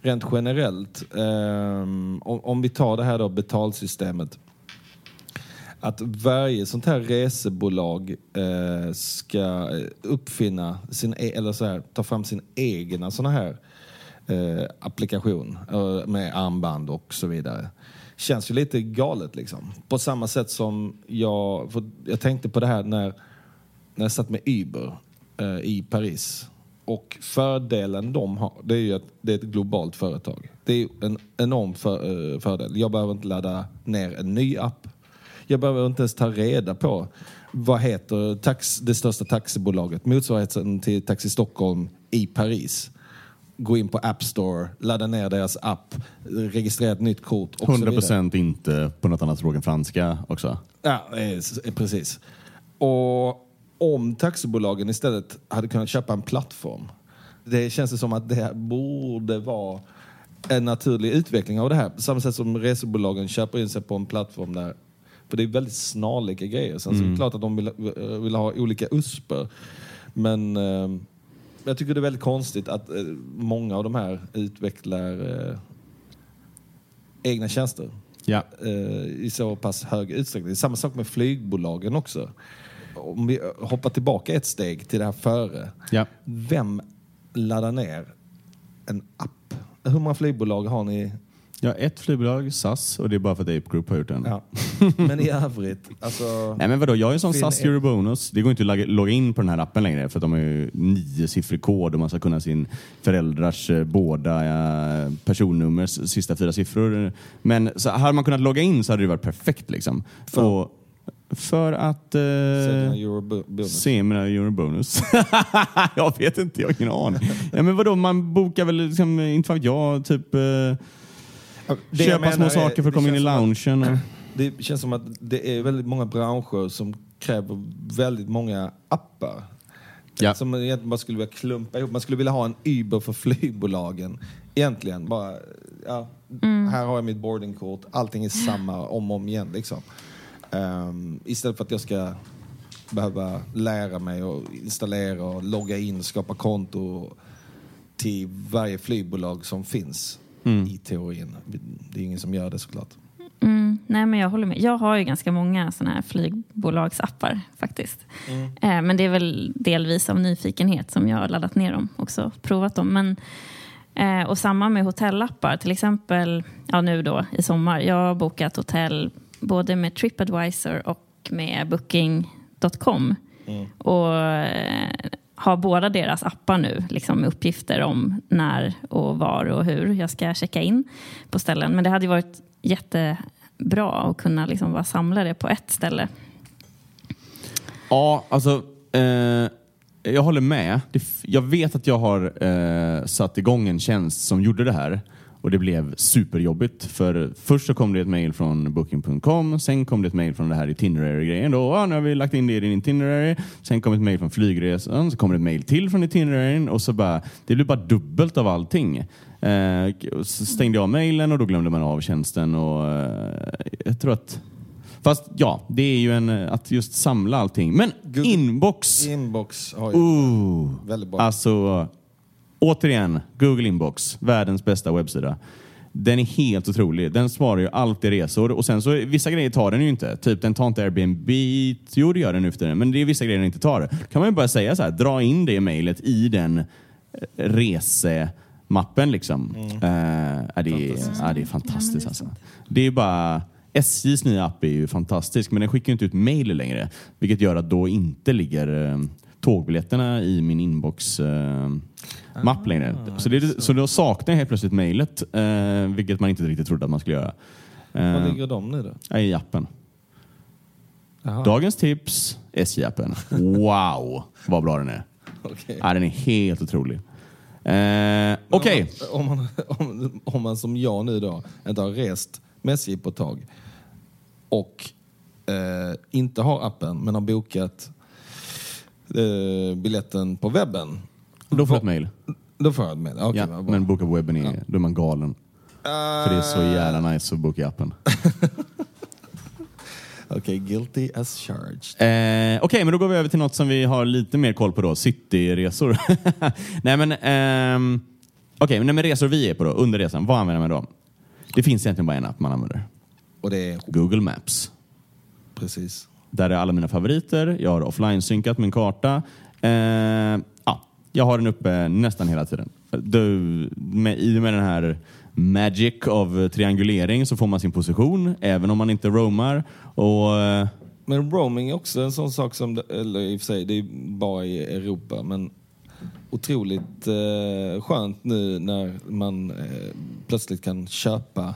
[SPEAKER 3] rent generellt. Um, om, om vi tar det här då betalsystemet. Att varje sånt här resebolag uh, ska uppfinna sin, e- eller så här, ta fram sin egna såna här uh, applikation uh, med armband och så vidare. Känns ju lite galet liksom. På samma sätt som jag, jag tänkte på det här när, när jag satt med Uber eh, i Paris. Och fördelen de har, det är ju att det är ett globalt företag. Det är en enorm för, eh, fördel. Jag behöver inte ladda ner en ny app. Jag behöver inte ens ta reda på vad heter tax, det största taxibolaget, motsvarigheten till Taxi Stockholm i Paris. Gå in på App Store, ladda ner deras app, registrera ett nytt kort och så
[SPEAKER 1] 100
[SPEAKER 3] vidare.
[SPEAKER 1] procent inte på något annat språk än franska också.
[SPEAKER 3] Ja, eh, eh, precis. Och om taxibolagen istället hade kunnat köpa en plattform. Det känns som att det borde vara en naturlig utveckling av det här. På samma sätt som resebolagen köper in sig på en plattform där för det är väldigt snarlika grejer. Sen så är det klart att de vill, vill ha olika USPer. Men eh, jag tycker det är väldigt konstigt att eh, många av de här utvecklar eh, egna tjänster
[SPEAKER 1] Ja.
[SPEAKER 3] eh, i så pass hög utsträckning. Samma sak med flygbolagen också. Om vi hoppar tillbaka ett steg till det här före.
[SPEAKER 1] Ja.
[SPEAKER 3] Vem laddar ner en app? Hur många flygbolag har ni?
[SPEAKER 1] ja, ett flygbolag, SAS, och det är bara för att Ape Group har gjort den.
[SPEAKER 3] Ja. Men i övrigt, alltså...
[SPEAKER 1] Nej men vadå, jag är en sån SAS Eurobonus. Det går inte att logga- in på den här appen längre för de har ju niosiffrig kod och man ska kunna sin föräldrars eh, båda eh, personnummers sista fyra siffror. Men så hade man kunnat logga in så hade det varit perfekt liksom.
[SPEAKER 3] För?
[SPEAKER 1] Och, för att... Eh,
[SPEAKER 3] Eurobonus.
[SPEAKER 1] se mina eurobonus. jag vet inte, jag har ingen aning. Ja, men vadå, man bokar väl, liksom, inte vet jag, typ eh,
[SPEAKER 3] Det
[SPEAKER 1] köpa
[SPEAKER 3] menar
[SPEAKER 1] små
[SPEAKER 3] är-
[SPEAKER 1] saker för att komma in i
[SPEAKER 3] att-
[SPEAKER 1] loungen. Och,
[SPEAKER 3] Det känns som att det är väldigt många branscher som kräver väldigt många appar.
[SPEAKER 1] Ja.
[SPEAKER 3] Som man egentligen bara skulle vilja klumpa ihop. Man skulle vilja ha en Uber för flygbolagen. Egentligen bara, ja, här har jag mitt boardingkort. Allting är samma om och om igen liksom. Ehm, istället för att jag ska behöva lära mig och installera och logga in, skapa konto till varje flygbolag som finns i teorin. Det är ingen som gör det såklart.
[SPEAKER 2] Mm, nej, men jag håller med. Jag har ju ganska många såna här flygbolagsappar faktiskt. Eh, men det är väl delvis av nyfikenhet som jag har laddat ner dem också, provat dem. Men, eh, och samma med hotellappar, till exempel ja, nu då i sommar. Jag har bokat hotell både med Tripadvisor och med Booking.com. Och eh, har båda deras appar nu, liksom med uppgifter om när och var och hur jag ska checka in på ställen. Men det hade varit jättebra att kunna liksom bara samla det på ett ställe.
[SPEAKER 1] Ja, alltså. Eh, jag håller med. Jag vet att jag har eh, satt igång en tjänst som gjorde det här. Och det blev superjobbigt för först så kom det ett mail från booking.com, sen kom det ett mail från det här itinerary-grejen då. Ah, nu har vi lagt in det i din itinerary. Sen kom ett mail från flygresan, så kom det ett mail till från itineraryn och så bara, det blev bara dubbelt av allting. Eh, så stängde jag mailen och då glömde man av tjänsten och eh, jag tror att Fast ja, det är ju en, att just samla allting. Men
[SPEAKER 3] Google-
[SPEAKER 1] inbox!
[SPEAKER 3] Inbox har ju
[SPEAKER 1] Ooh.
[SPEAKER 3] väldigt bra.
[SPEAKER 1] Alltså, återigen, Google Inbox, världens bästa webbsida. Den är helt otrolig. Den svarar ju alltid resor och sen så vissa grejer tar den ju inte. Typ den tar inte Airbnb. Jo, det gör den nu för tiden. Men det är vissa grejer den inte tar. kan man ju bara säga så här, dra in det mejlet i den eh, resemappen liksom.
[SPEAKER 3] Mm.
[SPEAKER 1] Eh, ja, det, är, det är fantastiskt alltså. Det är bara SJs nya app är ju fantastisk men den skickar ju inte ut mejl längre. Vilket gör att då inte ligger eh, tågbiljetterna i min inbox eh, mapp längre. Så, det, så då saknar jag helt plötsligt mejlet, eh, vilket man inte riktigt trodde att man skulle göra.
[SPEAKER 3] Var
[SPEAKER 1] Eh,
[SPEAKER 3] ligger de nu då?
[SPEAKER 1] I appen.
[SPEAKER 3] Jaha,
[SPEAKER 1] Dagens tips, SJ-appen. Wow, vad bra den är.
[SPEAKER 3] okej.
[SPEAKER 1] Ja, den är helt otrolig. Eh, Okej,
[SPEAKER 3] Om man, om, om man som jag nu då inte har rest med SJ på ett tag och eh, inte har appen men har bokat eh, biljetten på webben.
[SPEAKER 1] då får du ett mejl.
[SPEAKER 3] Då får jag ett mejl. Okej,
[SPEAKER 1] Ja,
[SPEAKER 3] vad bra.
[SPEAKER 1] men boka på webben, är, då är man galen. För det är så jävla nice att boka i appen.
[SPEAKER 3] Okej, guilty as charged.
[SPEAKER 1] Eh, Okej, men då går vi över till något som vi har lite mer koll på då. Cityresor. nej men, ehm, okej, men nej, men resor vi är på då, under resan, vad använder man då? Det finns egentligen bara en app man använder.
[SPEAKER 3] Och det är
[SPEAKER 1] Google Maps.
[SPEAKER 3] precis.
[SPEAKER 1] Där är alla mina favoriter. Jag har offline-synkat min karta. Eh, ja, jag har den uppe nästan hela tiden. Du, med, I och med den här magic av triangulering så får man sin position även om man inte roamar. Och, eh,
[SPEAKER 3] Men roaming är också en sån sak som, eller i och för sig, det är bara i Europa, men otroligt eh, skönt nu när man eh, plötsligt kan köpa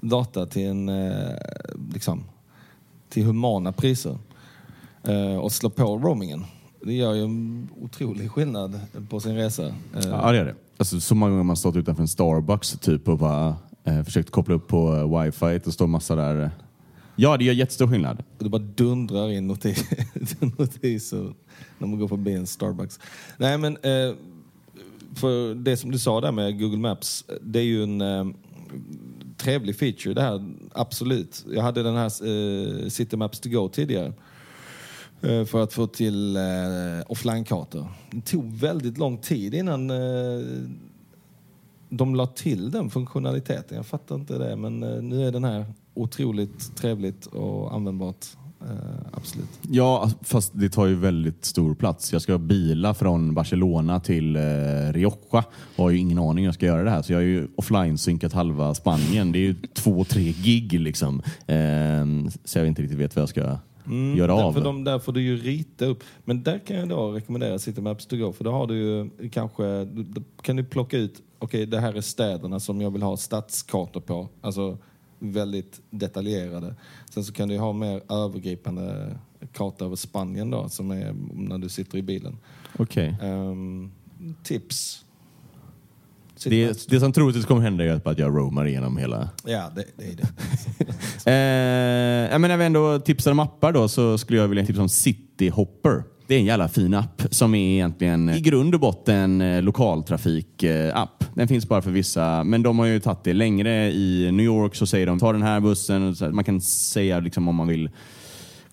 [SPEAKER 3] data till en, eh, liksom, till humana priser eh, och slå på roamingen. Det gör ju en otrolig skillnad på sin resa. Eh,
[SPEAKER 1] Ja, det är det. Alltså, så många gånger man stått utanför en Starbucks typ och bara, eh, försökt koppla upp på eh, wifi och står massa där. Ja, det gör jättestor skillnad.
[SPEAKER 3] Det bara dundrar in notis notiser när man går förbi en Starbucks. Nej men, eh, för det som du sa där med Google Maps, det är ju en eh, trevlig feature det här, absolut. Jag hade den här eh, City Maps to go tidigare. eh, För att få till eh, offline-kartor. Det tog väldigt lång tid innan eh, de la till den funktionaliteten. Jag fattar inte det, men eh, nu är den här otroligt trevligt och användbart. Eh, absolut.
[SPEAKER 1] Ja, alltså, fast det tar ju väldigt stor plats. Jag ska bila från Barcelona till eh, Rioja och har ju ingen aning hur jag ska göra det här. Så jag har ju offline-synkat halva Spanien. Det är ju två, tre gig liksom. Eh, så jag inte riktigt vet vad jag ska göra
[SPEAKER 3] där,
[SPEAKER 1] av.
[SPEAKER 3] För de, där får du ju rita upp. Men där kan jag då rekommendera City Maps to go. För då har du ju kanske, kan du plocka ut, okej det här är städerna som jag vill ha stadskartor på. Alltså väldigt detaljerade. Sen så kan du ha mer övergripande karta över Spanien då, som är när du sitter i bilen.
[SPEAKER 1] Okej.
[SPEAKER 3] Ehm, tips.
[SPEAKER 1] Det, det som troligtvis kommer hända är att jag roamar igenom hela
[SPEAKER 3] Ja, det, det är det.
[SPEAKER 1] Eh, jag menar, vi ändå tipsar om appar då så skulle jag vilja tipsa om City Hopper. Det är en jävla fin app som är egentligen eh, i grund och botten eh, lokaltrafikapp. Den finns bara för vissa, men de har ju tagit det längre. I New York så säger de ta den här bussen. Man kan säga liksom om man vill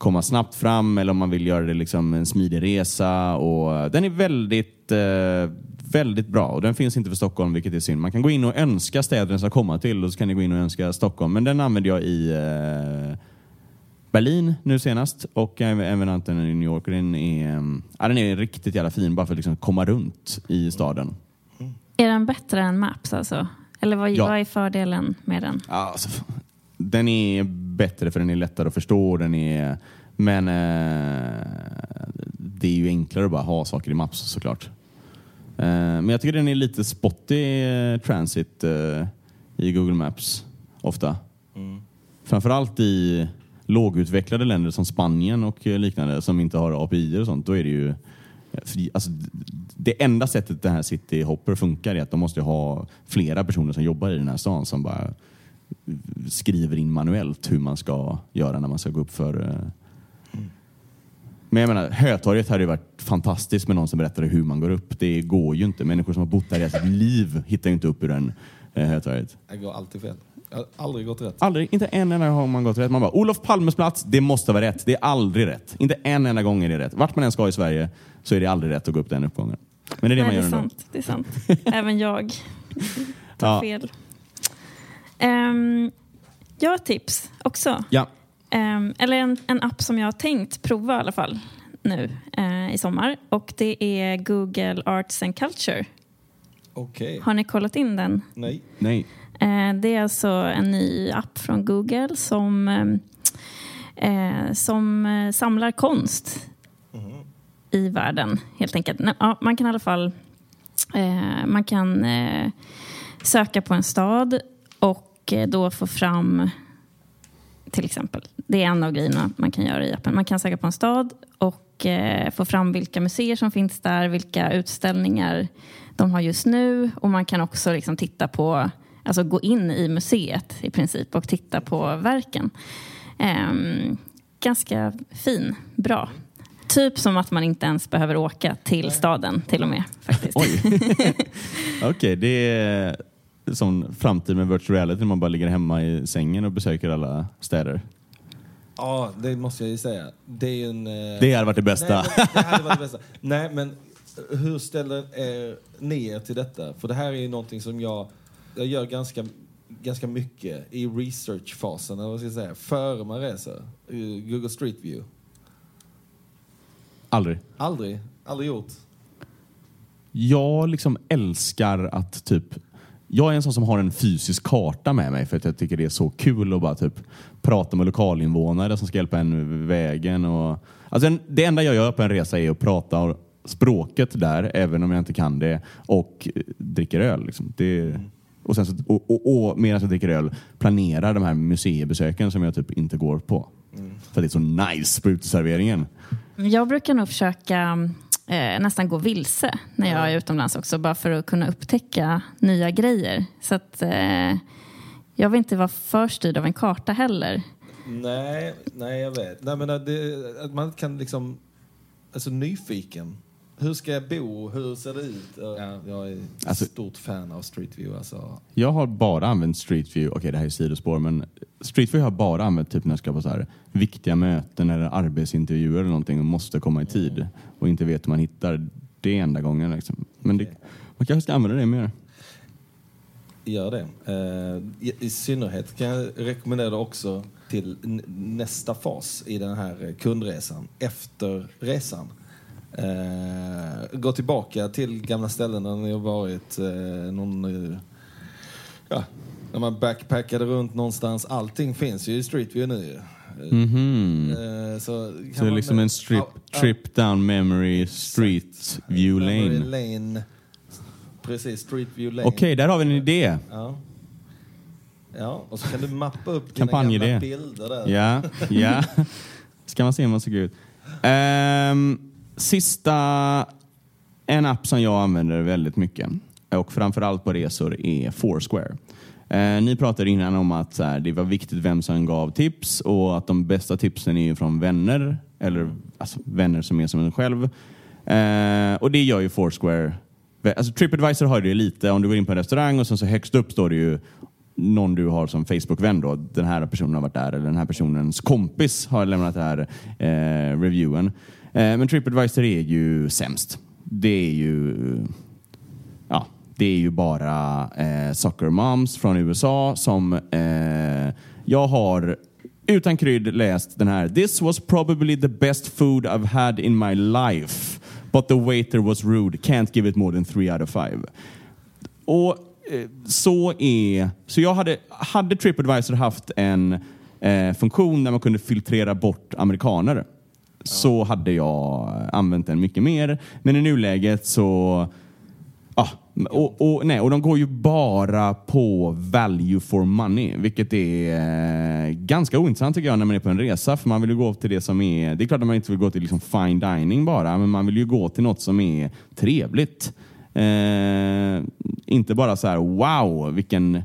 [SPEAKER 1] komma snabbt fram eller om man vill göra det liksom en smidig resa. Och eh, den är väldigt, eh, väldigt bra och den finns inte för Stockholm vilket är synd. Man kan gå in och önska städer den ska komma till och så kan ni gå in och önska Stockholm. Men den använder jag i eh, Berlin nu senast och även även använt i New York. Den är, eh, ja, den är riktigt jävla fin bara för att liksom komma runt i staden.
[SPEAKER 2] Är den bättre än Maps alltså? Eller vad,
[SPEAKER 1] Ja.
[SPEAKER 2] vad är fördelen med den?
[SPEAKER 1] Ja, alltså, den är bättre för den är lättare att förstå. Den är, men eh, det är ju enklare att bara ha saker i Maps såklart. Eh, men jag tycker den är lite spotty eh, transit eh, i Google Maps ofta. Framförallt i lågutvecklade länder som Spanien och eh, liknande som inte har API och sånt. Då är det ju eh, alltså, det enda sättet det här City Hopper funkar är att de måste ha flera personer som jobbar i den här stan som bara eh, skriver in manuellt hur man ska göra när man ska gå upp för... Men jag menar, Hötorget hade ju varit fantastiskt med någon som berättade hur man går upp. Det går ju inte. Människor som har bott där i sitt liv hittar ju inte upp ur den Hötorget.
[SPEAKER 3] Det går alltid fel. Jag har aldrig gått rätt.
[SPEAKER 1] Aldrig, inte en enda gång har man gått rätt. Man bara, Olof Palmes plats, det måste vara rätt. Det är aldrig rätt. Inte en enda gång är det rätt. Vart man än ska i Sverige så är det aldrig rätt att gå upp den uppgången. Men det är det man
[SPEAKER 2] Nej,
[SPEAKER 1] gör
[SPEAKER 2] det är
[SPEAKER 1] ändå.
[SPEAKER 2] sant. Det är sant. Även jag tar
[SPEAKER 1] Ja.
[SPEAKER 2] fel. Um, jag har ett tips också.
[SPEAKER 1] Ja.
[SPEAKER 2] Ehm, eller en, en app som jag har tänkt prova i alla fall nu eh, i sommar. Och det är Google Arts and Culture.
[SPEAKER 3] Okej.
[SPEAKER 2] Har ni kollat in den?
[SPEAKER 3] Nej.
[SPEAKER 1] Nej.
[SPEAKER 2] Eh, det är alltså en ny app från Google som, eh, eh, som samlar konst i världen helt enkelt. Ja, man kan i alla fall man kan söka på en stad och då få fram till exempel. Det är en av grejerna man kan göra i appen. Man kan söka på en stad och eh, få fram vilka museer som finns där, vilka utställningar de har just nu och man kan också liksom titta på, alltså gå in i museet i princip och titta på verken. Ehm, ganska fin, bra. Typ som att man inte ens behöver åka till staden till och med. Faktiskt.
[SPEAKER 1] Oj. Okej, det är som framtid med virtual reality när man bara ligger hemma i sängen och besöker alla städer.
[SPEAKER 3] Ja, det måste jag ju säga. Det är en... eh,
[SPEAKER 1] Det hade varit det bästa.
[SPEAKER 3] Nej, men, det hade varit det bästa. Nej, men hur ställer er, ni er till detta? För det här är ju någonting som jag, jag gör ganska, ganska mycket i researchfasen, eller vad ska jag säga, före man reser. Google Street View.
[SPEAKER 1] Aldrig.
[SPEAKER 3] Aldrig, aldrig gjort.
[SPEAKER 1] Jag liksom älskar att typ jag är en sån som har en fysisk karta med mig för att jag tycker det är så kul att bara typ prata med lokalinvånare som ska hjälpa en vägen. Och, alltså det enda jag gör på en resa är att prata språket där, även om jag inte kan det, och dricker öl. Liksom. Det, och, sen så, och, och, och medan jag dricker öl planerar de här museibesöken som jag typ inte går på. För det är så nice på uteserveringen.
[SPEAKER 2] Jag brukar nog försöka eh, nästan gå vilse när jag är utomlands också, bara för att kunna upptäcka nya grejer. Så att eh, jag vill inte vara för styrd av en karta heller.
[SPEAKER 3] Nej, nej jag vet. Nej, men det, att man kan liksom... Alltså nyfiken. Hur ska jag bo? Hur ser det ut? Ja, jag är
[SPEAKER 1] Alltså-
[SPEAKER 3] stort fan av Street View. Alltså.
[SPEAKER 1] Jag har bara använt Street View, okej det här är sidospår, men Street View har jag bara använt typ när jag ska på så här viktiga möten eller arbetsintervjuer eller någonting och måste komma i tid och inte vet hur man hittar. Det är enda gången liksom. Men det, man kanske ska använda det mer.
[SPEAKER 3] Gör det. Eh, i, I synnerhet kan jag rekommendera också till nästa fas i den här eh, kundresan, efter resan. Eh, gå tillbaka till gamla ställen där ni har varit. Eh, någon, eh, ja, när man backpackade runt någonstans. Allting finns ju i Street View nu. Eh,
[SPEAKER 1] Mhm.
[SPEAKER 3] eh, så
[SPEAKER 1] Så det är liksom en strip,
[SPEAKER 3] ja.
[SPEAKER 1] trip down memory street view
[SPEAKER 3] Memory
[SPEAKER 1] lane.
[SPEAKER 3] lane. Precis, Street View Lane.
[SPEAKER 1] Okej, där har vi en idé.
[SPEAKER 3] Ja. Ja, och så kan du mappa upp dina gamla bilder där.
[SPEAKER 1] Ja, ja. Ska man se hur man såg ut. Ehm, sista, en app som jag använder väldigt mycket och framförallt på resor är Foursquare. Eh, ni pratade innan om att så här, det var viktigt vem som gav tips och att de bästa tipsen är ju från vänner eller alltså, vänner som är som en själv. Eh, och det gör ju Foursquare. Alltså, Tripadvisor har det lite. Om du går in på en restaurang och sen så högst upp står det ju någon du har som Facebook-vän då. Den här personen har varit där eller den här personens kompis har lämnat den här eh, reviewen. Eh, men Tripadvisor är ju sämst. Det är ju ja, det är ju bara eh, soccer moms från USA som eh, jag har utan krydd läst den här. This was probably the best food I've had in my life. But the waiter was rude. Can't give it more than three out of five. Och eh, så är... Så jag hade, hade Tripadvisor haft en eh, funktion där man kunde filtrera bort amerikaner så hade jag eh, använt den mycket mer. Men i nuläget så... Ja, och, och, nej, och de går ju bara på value for money, vilket är eh, ganska ointressant tycker jag när man är på en resa. För man vill ju gå till det som är, det är klart att man inte vill gå till liksom fine dining bara, men man vill ju gå till något som är trevligt. Eh, inte bara så här, wow, vilken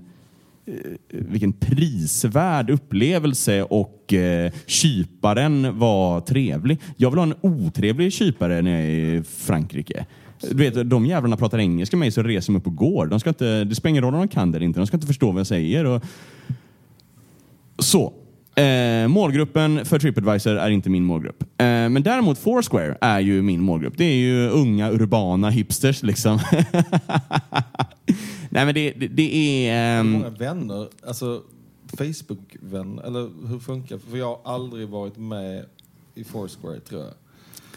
[SPEAKER 1] Eh, vilken prisvärd upplevelse och eh, kyparen var trevlig. Jag vill ha en otrevlig kypare när jag är i Frankrike. Du vet, de jävlarna pratar engelska med mig så reser de upp och går. De ska inte, det spelar ingen roll om de kan det eller inte. De ska inte förstå vad jag säger. Och... Så. Eh, målgruppen för Tripadvisor är inte min målgrupp. Eh, men däremot Foursquare är ju min målgrupp. Det är ju unga urbana hipsters liksom. Nej men det, det, det är... ehm,
[SPEAKER 3] Många vänner, alltså Facebook-vänner, eller hur funkar För jag har aldrig varit med i Foursquare tror jag.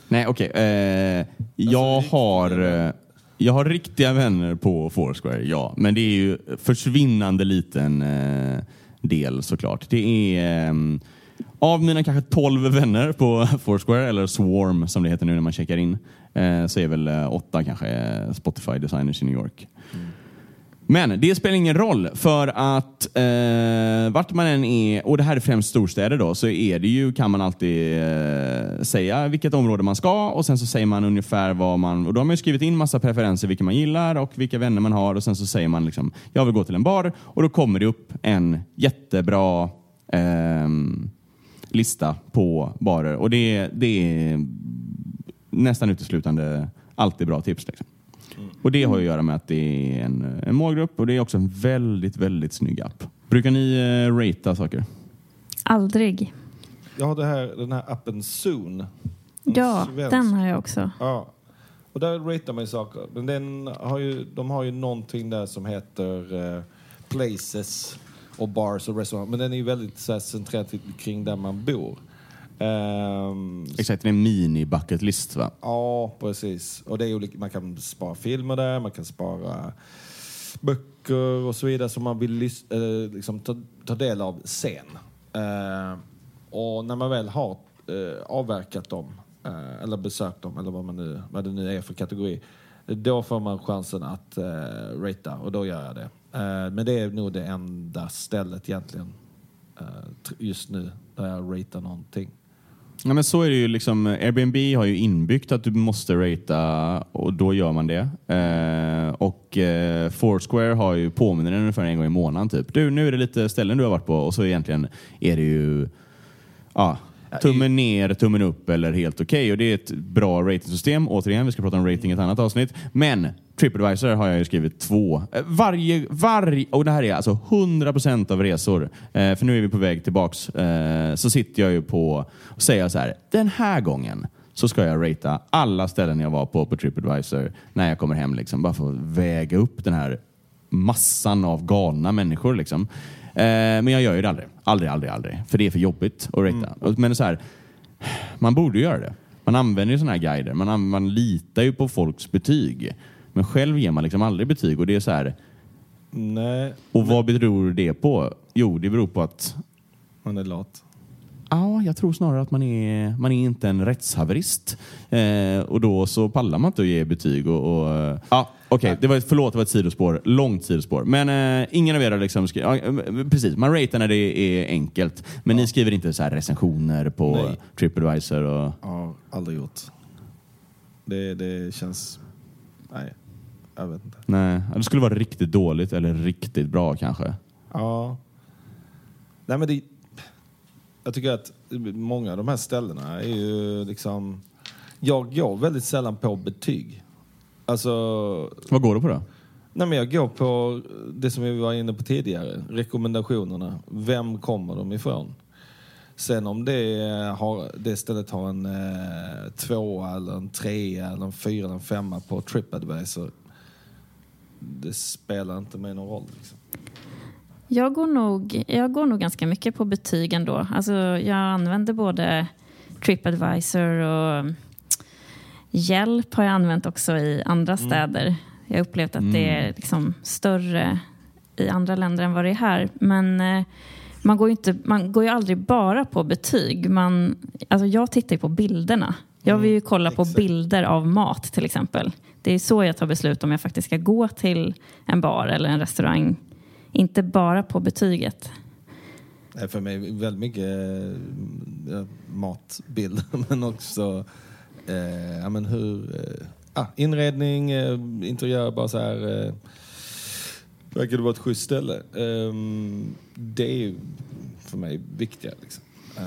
[SPEAKER 1] Nej, okej. Eh, jag,
[SPEAKER 3] riktiga
[SPEAKER 1] har, eh, jag har riktiga vänner på Foursquare, ja. Men det är ju försvinnande liten eh, del såklart. Det är eh, av mina kanske 12 vänner på Foursquare, eller Swarm som det heter nu när man checkar in, eh, så är väl eh, åtta kanske eh, Spotify designers i New York. Men det spelar ingen roll för att eh, vart man än är, och det här är främst storstäder då, så är det ju, kan man alltid eh, säga vilket område man ska och sen så säger man ungefär vad man, och då har man ju skrivit in massa preferenser, vilka man gillar och vilka vänner man har och sen så säger man liksom, jag vill gå till en bar och då kommer det upp en jättebra eh, lista på barer och det, det är nästan uteslutande alltid bra tips. Liksom. Och det har ju att göra med att det är en, en målgrupp och det är också en väldigt, väldigt snygg app. Brukar ni eh, ratea saker?
[SPEAKER 2] Aldrig.
[SPEAKER 3] Jag har det här, den här appen Zoom.
[SPEAKER 2] Ja,
[SPEAKER 3] Svensk.
[SPEAKER 2] den har jag också.
[SPEAKER 3] Ja. Och där ratear man ju saker. Men den har ju, de har ju någonting där som heter eh, Places och Bars och restauranger. Men den är ju väldigt så här, centrerad till- kring där man bor. Ehm,
[SPEAKER 1] Exakt, det är en mini bucket list va?
[SPEAKER 3] Ja, precis. Och det är olika, man kan spara filmer där, man kan spara böcker och så vidare som man vill eh, liksom ta, ta del av sen. Eh, och när man väl har eh, avverkat dem, eh, eller besökt dem, eller vad, man nu, vad det nu är för kategori, då får man chansen att eh, ratea och då gör jag det. Eh, men det är nog det enda stället egentligen just nu där jag ratear någonting.
[SPEAKER 1] Ja, men så är det ju liksom, Airbnb har ju inbyggt att du måste ratea och då gör man det. Eh, och eh, Foursquare har ju påminner ungefär en gång i månaden typ. Du, nu är det lite ställen du har varit på och så egentligen är det ju ja, tummen ner, tummen upp eller helt okej. Och det är ett bra ratingsystem. Återigen, vi ska prata om rating i ett annat avsnitt. Men Tripadvisor har jag ju skrivit två. Eh, Varje, varje, och det här är alltså 100% av resor. Eh, för nu är vi på väg tillbaks. Eh, så sitter jag ju på och säger så här. Den här gången så ska jag ratea alla ställen jag var på på Tripadvisor när jag kommer hem. Liksom, bara för att väga upp den här massan av galna människor. Liksom. Eh, men jag gör ju det aldrig. Aldrig, aldrig, aldrig. För det är för jobbigt att ratea. Men så här, man borde göra det. Man använder ju sådana här guider. Man, an- man litar ju på folks betyg. Men själv ger man liksom aldrig betyg. Och det är så här,
[SPEAKER 3] Nej,
[SPEAKER 1] och vad beror det på? Jo, det beror på att
[SPEAKER 3] man är lat.
[SPEAKER 1] Ja, jag tror snarare att man är, man är inte en rättshaverist. Eh, och då så pallar man inte att ge betyg. Och, och, eh, ja, okej, det var ett, förlåt, det var ett sidospår. Långt sidospår. Men eh, ingen av er har liksom skri- ja, eh, Precis, man ratear när det är enkelt. Men ni skriver inte så här recensioner på
[SPEAKER 3] Nej.
[SPEAKER 1] Tripadvisor och...
[SPEAKER 3] Ja, aldrig gjort. Det, det känns... Nej, jag vet inte.
[SPEAKER 1] Nej, det skulle vara riktigt dåligt eller riktigt bra kanske.
[SPEAKER 3] Ja. Nej, men det... Jag tycker att många av de här ställena är ju liksom... Jag går väldigt sällan på betyg. Alltså...
[SPEAKER 1] Vad går du på då?
[SPEAKER 3] Nej, men jag går på det som vi var inne på tidigare. Rekommendationerna. Vem kommer de ifrån? Sen om det, har, det stället har en eh, tvåa, eller en trea, eller en fyra eller en femma på Tripadvisor. Det spelar inte mig någon roll. Liksom.
[SPEAKER 2] Jag går, nog, jag går nog ganska mycket på betyg ändå. Alltså, jag använder både Tripadvisor och Hjälp har jag använt också i andra städer. Jag har upplevt att det är liksom större i andra länder än vad det är här. Men eh, man går ju, inte, man går ju aldrig bara på betyg. Man, alltså jag tittar ju på bilderna. Jag vill ju kolla på bilder av mat till exempel. Det är så jag tar beslut om jag faktiskt ska gå till en bar eller en restaurang. Inte bara på betyget.
[SPEAKER 3] Nej, för mig väldigt mycket eh, matbilder men också eh, ja, men hur, eh, ah, inredning, eh, interiör, bara så här. Eh, verkar det vara ett schysst ställe. Ehm, det är ju för mig viktiga. Liksom. Eh,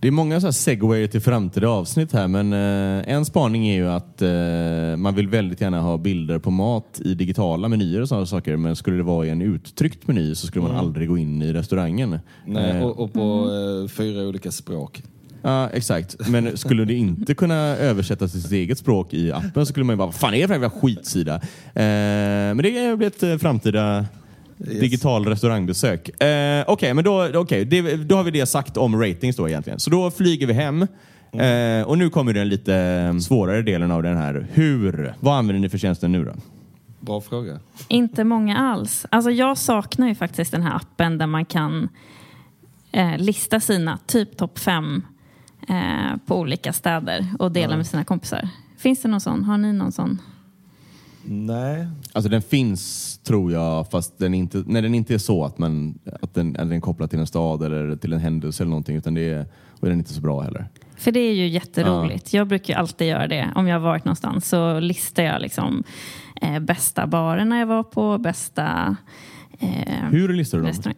[SPEAKER 1] Det är många så här segwayer till framtida avsnitt här men eh, en spaning är ju att eh, man vill väldigt gärna ha bilder på mat i digitala menyer och sådana saker men skulle det vara i en uttryckt meny så skulle man aldrig gå in i restaurangen.
[SPEAKER 3] nej,
[SPEAKER 1] Eh,
[SPEAKER 3] och, och på eh, fyra olika språk.
[SPEAKER 1] Ja, exakt. Men skulle det inte kunna översättas till sitt eget språk i appen så skulle man ju bara, vad fan är det för jävla skitsida? Eh, men det blir ett eh, framtida
[SPEAKER 3] Yes.
[SPEAKER 1] digital restaurangbesök. Eh, Okej, men då, okej, det, då har vi det sagt om ratings då egentligen. Så då flyger vi hem. Eh, och nu kommer den lite svårare delen av den här. Hur? Vad använder ni för tjänsten nu då?
[SPEAKER 3] Bra fråga.
[SPEAKER 2] Inte många alls. Alltså jag saknar ju faktiskt den här appen där man kan eh, lista sina typ topp fem eh, på olika städer och dela med sina kompisar. Finns det någon sån? Har ni någon sån?
[SPEAKER 3] Nej,
[SPEAKER 1] Alltså den finns tror jag fast den inte, när den inte är så att, man, att, den, att den är kopplad till en stad eller till en händelse eller någonting utan det är, och den är inte så bra heller.
[SPEAKER 2] För det är ju jätteroligt. Jag brukar ju alltid göra det. Om jag har varit någonstans så listar jag liksom eh, bästa barerna jag var på, bästa eh,
[SPEAKER 1] Hur listar du dem?
[SPEAKER 2] restaurang.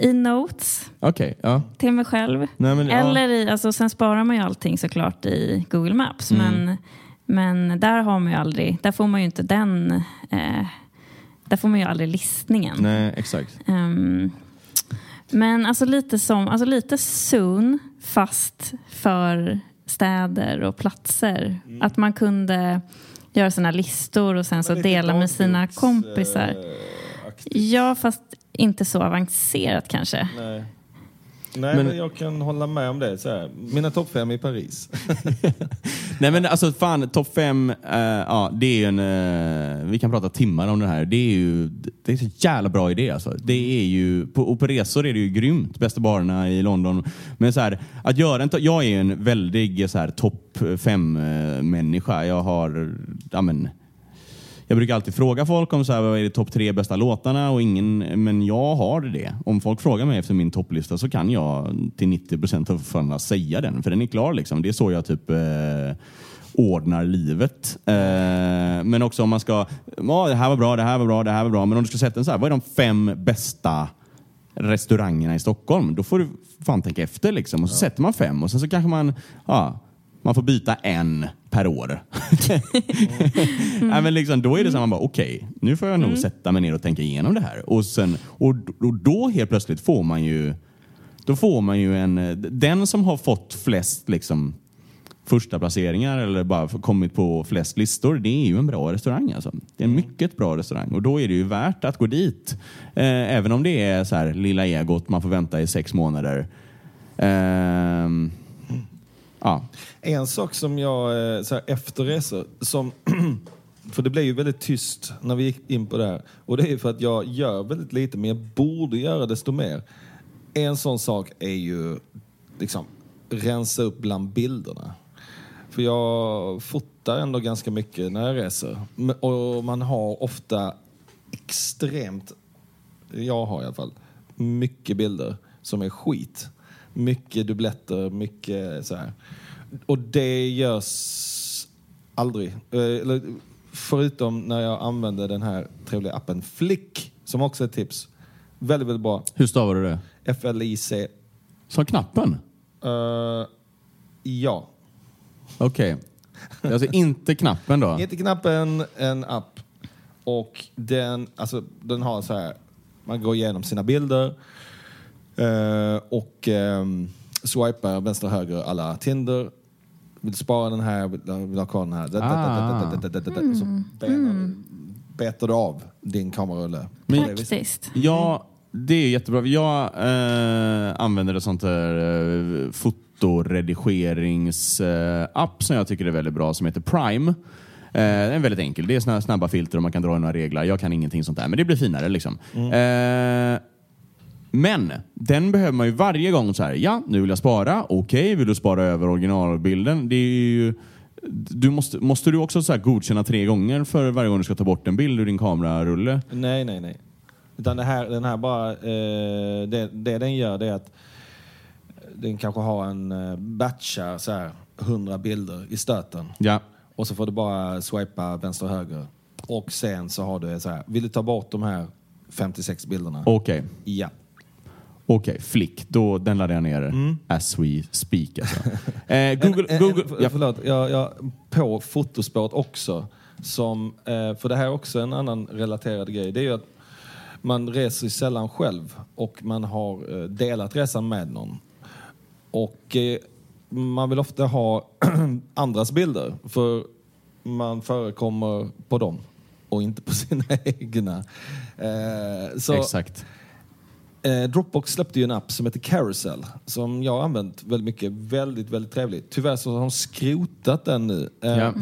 [SPEAKER 2] I notes
[SPEAKER 1] Okej, ja.
[SPEAKER 2] till mig själv.
[SPEAKER 1] Nej, men.
[SPEAKER 2] Eller i, alltså, sen sparar man ju allting såklart i Google Maps.
[SPEAKER 1] Mm.
[SPEAKER 2] Men, men där har man ju aldrig, där får man ju inte den, eh, där får man ju aldrig listningen.
[SPEAKER 1] Nej, exakt.
[SPEAKER 2] Ehm, men alltså lite som, alltså lite soon fast för städer och platser.
[SPEAKER 3] Mm.
[SPEAKER 2] Att man kunde göra sina listor och sen så
[SPEAKER 3] lite
[SPEAKER 2] dela med sina kompisar.
[SPEAKER 3] eh, aktigt.
[SPEAKER 2] Ja, fast inte så avancerat kanske.
[SPEAKER 3] Nej. Nej,
[SPEAKER 1] Men-
[SPEAKER 3] men, jag kan hålla med om det. Så här. Mina topp fem i Paris.
[SPEAKER 1] Nej men alltså fan, topp fem, eh, ja det är ju en, eh, vi kan prata timmar om det här. Det är ju, det är så jävla bra idé alltså. Det är ju, på, och på resor är det ju grymt, bästa barerna i London. Men så här, att göra en, jag är en väldig så här topp fem eh, människa. Jag har, ja men, jag brukar alltid fråga folk om så här, vad är det topp tre bästa låtarna och ingen, men jag har det. Om folk frågar mig efter min topplista så kan jag till 90 procent av fallen säga den, för den är klar liksom. Det är så jag typ eh, ordnar livet. Eh, men också om man ska, ja det här var bra, det här var bra, det här var bra, men om du ska sätta en så här, vad är de fem bästa restaurangerna i Stockholm? Då får du fan tänka efter liksom. Och så sätter man fem och sen så kanske man, ja, man får byta en per år. Nej, men liksom, då är det så man bara okej, nu får jag nog sätta mig ner och tänka igenom det här. Och, sen, och, och då helt plötsligt får man ju då får man ju en, den som har fått flest liksom, första placeringar eller bara kommit på flest listor, det är ju en bra restaurang. Alltså. Det är en mycket bra restaurang och då är det ju värt att gå dit. Eh, även om det är så här lilla egot, man får vänta i sex månader. Ehm, ja.
[SPEAKER 3] En sak som jag, eh, så här, efter resor, som, för det blev ju väldigt tyst när vi gick in på det här. Och det är för att jag gör väldigt lite, men jag borde göra desto mer. En sån sak är ju liksom rensa upp bland bilderna. För jag fotar ändå ganska mycket när jag reser. Och man har ofta extremt, jag har i alla fall, mycket bilder som är skit. Mycket dubbletter, mycket så här. Och det görs aldrig. Eh, Eller, förutom när jag använder den här trevliga appen Flick, som också är ett tips. Väldigt, väldigt bra.
[SPEAKER 1] Hur stavar du det?
[SPEAKER 3] F-L-I-C.
[SPEAKER 1] Som knappen?
[SPEAKER 3] Eh, ja.
[SPEAKER 1] Okej. Alltså inte knappen då?
[SPEAKER 3] Inte knappen, en app. Och den, alltså, den har så här, man går igenom sina bilder och um, swipar vänster höger alla Tinder. Vill spara den här, vill, vill ha kvar den här.
[SPEAKER 1] Ah.
[SPEAKER 3] Så benar, betar du av din kamerarulle.
[SPEAKER 2] Praktiskt.
[SPEAKER 1] Ja, det är jättebra. Jag eh, använder ett sånt där eh, fotoredigerings-app som jag tycker är väldigt bra som heter Prime. Eh, den är väldigt enkel. Det är snabba filter och man kan dra i några regler. Jag kan ingenting sånt där, men det blir finare liksom. Eh, Men den behöver man ju varje gång så här, ja nu vill jag spara, okej vill du spara över originalbilden? Det är ju, du måste, måste du också så här godkänna tre gånger för varje gång du ska ta bort en bild ur din kamerarulle?
[SPEAKER 3] Nej, nej, nej. Utan det här, den här bara, eh, det, det den gör det är att den kanske har en eh, batchar så här 100 bilder i stöten.
[SPEAKER 1] Ja,
[SPEAKER 3] Och så får du bara swipa vänster och höger. Och sen så har du så här, vill du ta bort de här 56 bilderna?
[SPEAKER 1] okej.
[SPEAKER 3] Ja.
[SPEAKER 1] Okej, flick. Då, den laddar jag ner as we speak. Alltså. Eh, Google,
[SPEAKER 3] En- en-
[SPEAKER 1] Google,
[SPEAKER 3] en-
[SPEAKER 1] ja,
[SPEAKER 3] Förlåt, jag, jag, på fotospåret också. Som, eh, för det här är också en annan relaterad grej. Det är ju att man reser ju sällan själv och man har eh, delat resan med någon. Och eh, man vill ofta ha andras bilder för man förekommer på dem och inte på sina egna. Eh, så,
[SPEAKER 1] exakt.
[SPEAKER 3] Eh, Dropbox släppte ju en app som heter Carousel som jag har använt väldigt mycket. Väldigt, väldigt trevligt. Tyvärr så har de skrotat den nu. Eh,
[SPEAKER 1] Ja.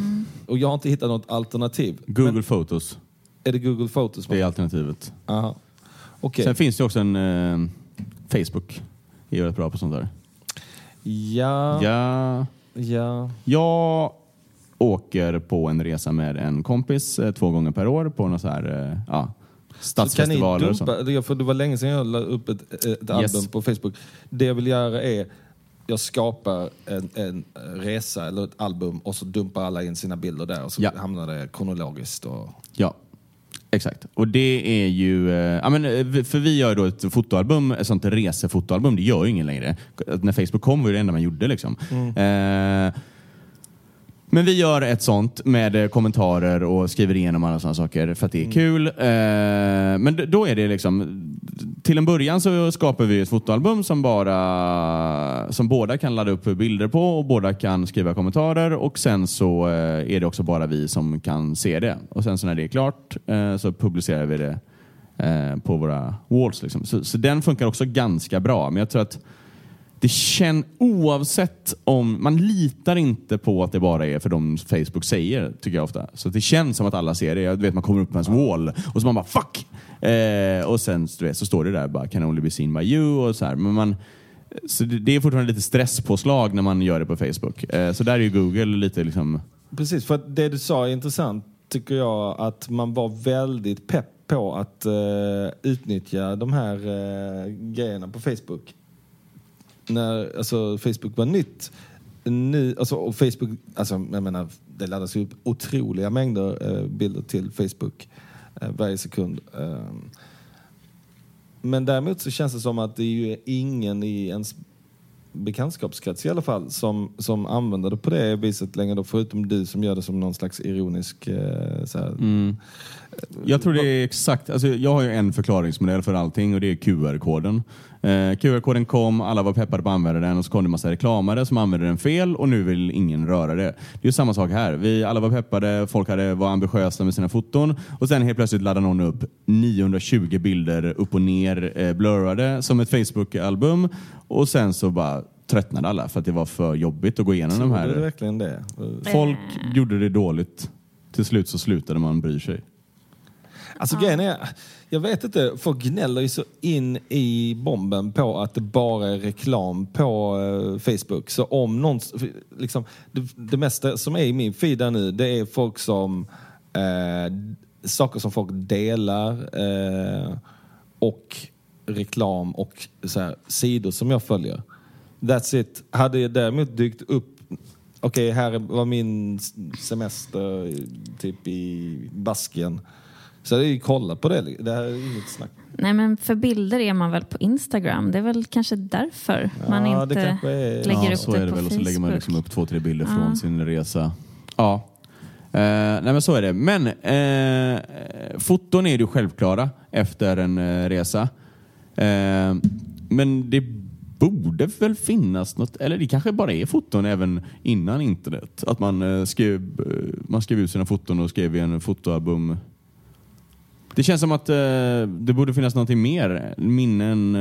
[SPEAKER 3] Och jag har inte hittat något alternativ.
[SPEAKER 1] Google
[SPEAKER 3] Men
[SPEAKER 1] Photos,
[SPEAKER 3] är det Google Photos?
[SPEAKER 1] det är alternativet.
[SPEAKER 3] Aha. Okej.
[SPEAKER 1] Sen finns det också en eh, Facebook. är rätt bra på sånt där.
[SPEAKER 3] Ja, ja.
[SPEAKER 1] Ja, jag åker på en resa med en kompis eh, två gånger per år på några så här, eh, ja, stadsfestivaler och sånt.
[SPEAKER 3] dumpa, det- för det var länge sedan jag la upp ett, ett album
[SPEAKER 1] Yes.
[SPEAKER 3] på Facebook. Det jag vill göra är jag skapar en, en resa eller ett album och så dumpar alla in sina bilder där och så
[SPEAKER 1] Ja.
[SPEAKER 3] hamnar det kronologiskt. Och,
[SPEAKER 1] Ja, exakt. Och det är ju, eh, ja, men, eh, för vi gör då ett fotoalbum, ett sånt resefotoalbum, det gör ju ingen längre. När Facebook kom var det det enda man gjorde liksom. Eh, men vi gör ett sånt med eh, kommentarer och skriver igenom alla sådana saker för att det är kul. Eh, men då är det liksom, till en början så skapar vi ett fotoalbum som bara, som båda kan ladda upp bilder på och båda kan skriva kommentarer och sen så eh, är det också bara vi som kan se det. Och sen så när det är klart så publicerar vi det på våra walls. Liksom. Så, så den funkar också ganska bra. Men jag tror att det känns oavsett om, man litar inte på att det bara är för de Facebook säger, tycker jag ofta. Så det känns som att alla ser det. Jag vet, man kommer upp på ens wall och så man bara fuck! Eh, och sen du vet, så står det där bara can only be seen by you och så här. Men man, så det, det är fortfarande lite stresspåslag när man gör det på Facebook. Eh, så där är ju Google lite liksom,
[SPEAKER 3] Precis, för att det du sa är intressant tycker jag att man var väldigt pepp på att eh, utnyttja de här eh, grejerna på Facebook. När alltså, Facebook var nytt. Ny, alltså, och Facebook, alltså, jag menar, det laddas ju upp otroliga mängder eh, bilder till Facebook eh, varje sekund. Eh, men däremot så känns det som att det är ju ingen i ens bekantskapskrets i alla fall som, som använder det på det viset längre då, förutom du som gör det som någon slags ironisk... Eh, så här.
[SPEAKER 1] Mm. Jag tror det är exakt, alltså jag har ju en förklaringsmodell för allting och det är QR-koden. Eh, QR-koden kom, alla var peppade på att använda den och så kom det en massa reklamare som använde den fel och nu vill ingen röra det. Det är ju samma sak här. Vi alla var peppade, folk hade, var ambitiösa med sina foton och sen helt plötsligt laddade någon upp 920 bilder upp och ner eh, blurrade som ett Facebook-album och sen så bara tröttnade alla för att det var för jobbigt att gå igenom de
[SPEAKER 3] Tror du
[SPEAKER 1] här.
[SPEAKER 3] verkligen det?
[SPEAKER 1] Folk gjorde det dåligt. Till slut så slutade man bry sig.
[SPEAKER 3] Alltså grejen är, jag vet inte, folk gnäller ju så in i bomben på att det bara är reklam på eh, Facebook. Så om någon, liksom, det, det mesta som är i min feed nu, det är folk som, eh, saker som folk delar eh, och reklam och så här, sidor som jag följer. That's it. Hade jag däremot dykt upp Okej, här var min semester typ i Baskien. Så jag hade ju kollat på det. Det här är inget snack.
[SPEAKER 2] Nej, men för bilder är man väl på Instagram. Det är väl kanske därför man
[SPEAKER 3] Ja, det
[SPEAKER 2] inte
[SPEAKER 3] kanske är-
[SPEAKER 2] lägger
[SPEAKER 1] ja,
[SPEAKER 2] upp
[SPEAKER 1] så
[SPEAKER 2] det
[SPEAKER 1] är det
[SPEAKER 2] på
[SPEAKER 1] väl. Och så lägger man
[SPEAKER 2] Facebook.
[SPEAKER 1] liksom upp två, tre bilder
[SPEAKER 2] Ja.
[SPEAKER 1] från sin resa. Ja. Eh, nej men så är det. Men eh, foton är ju självklara efter en eh, resa. Men det borde väl finnas något, eller det kanske bara är foton även innan internet. Att man, skrev, man skrev ut sina foton och skrev i en fotoalbum. Det känns som att eh, det borde finnas någonting mer. Minnen...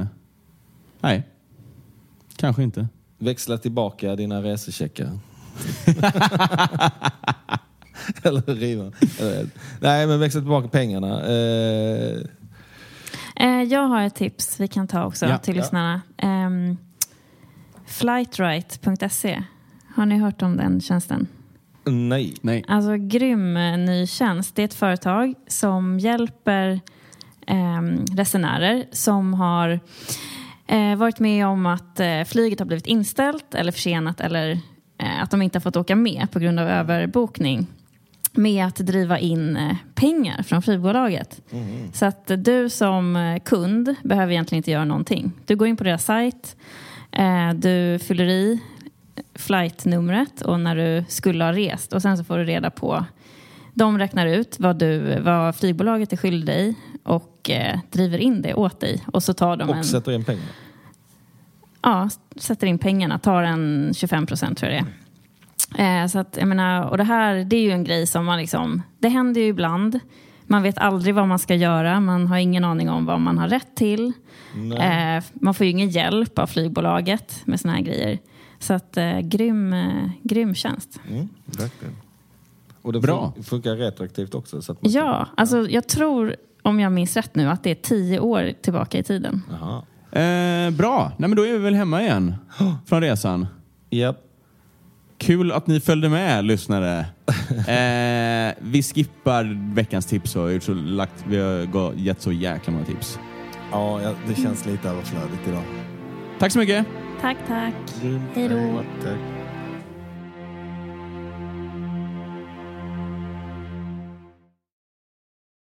[SPEAKER 1] Eh, nej, kanske inte.
[SPEAKER 3] Växla tillbaka dina resecheckar. Eller riva. Nej, men växla tillbaka pengarna. Eh,
[SPEAKER 2] Eh, jag har ett tips vi kan ta också
[SPEAKER 1] Ja.
[SPEAKER 2] till
[SPEAKER 3] Ja.
[SPEAKER 2] lyssnarna. Um, flightright.se. Har ni hört om den tjänsten?
[SPEAKER 3] Nej.
[SPEAKER 1] Nej.
[SPEAKER 2] Alltså grym eh, ny tjänst. Det är ett företag som hjälper ehm, resenärer som har eh, varit med om att eh, flyget har blivit inställt eller försenat eller eh, att de inte har fått åka med på grund av överbokning med att driva in eh, pengar från flygbolaget. Så att eh, du som eh, kund behöver egentligen inte göra någonting. Du går in på deras sajt, eh, du fyller i flightnumret och när du skulle ha rest och sen så får du reda på de räknar ut vad, du, vad flygbolaget är skyldig dig och eh, driver in det åt dig och så tar de en,
[SPEAKER 3] Och sätter in pengar.
[SPEAKER 2] ja, sätter in pengarna, tar en 25 procent tror jag det är. Eh, så att, jag menar, och det här det är ju en grej som man liksom, det händer ju ibland. Man vet aldrig vad man ska göra, man har ingen aning om vad man har rätt till. Eh, man får ju ingen hjälp av flygbolaget med såna här grejer. Så att eh, grym, eh, grym tjänst.
[SPEAKER 3] Mm, verkligen. Och det
[SPEAKER 1] Bra.
[SPEAKER 3] fun- funkar retroaktivt också. Så att man
[SPEAKER 2] Ja, alltså jag tror, om jag minns rätt nu, att det är tio år tillbaka i tiden.
[SPEAKER 3] Jaha.
[SPEAKER 1] Eh, bra, Nej, men då är vi väl hemma igen från resan.
[SPEAKER 3] Japp.
[SPEAKER 1] Kul att ni följde med, lyssnare. Eh, vi skippar veckans tips. Och gjort så lagt, vi har gett så jäkla många tips.
[SPEAKER 4] Ja, ja, det känns lite överflödigt idag.
[SPEAKER 1] Tack så mycket.
[SPEAKER 2] Tack, tack. Hej då.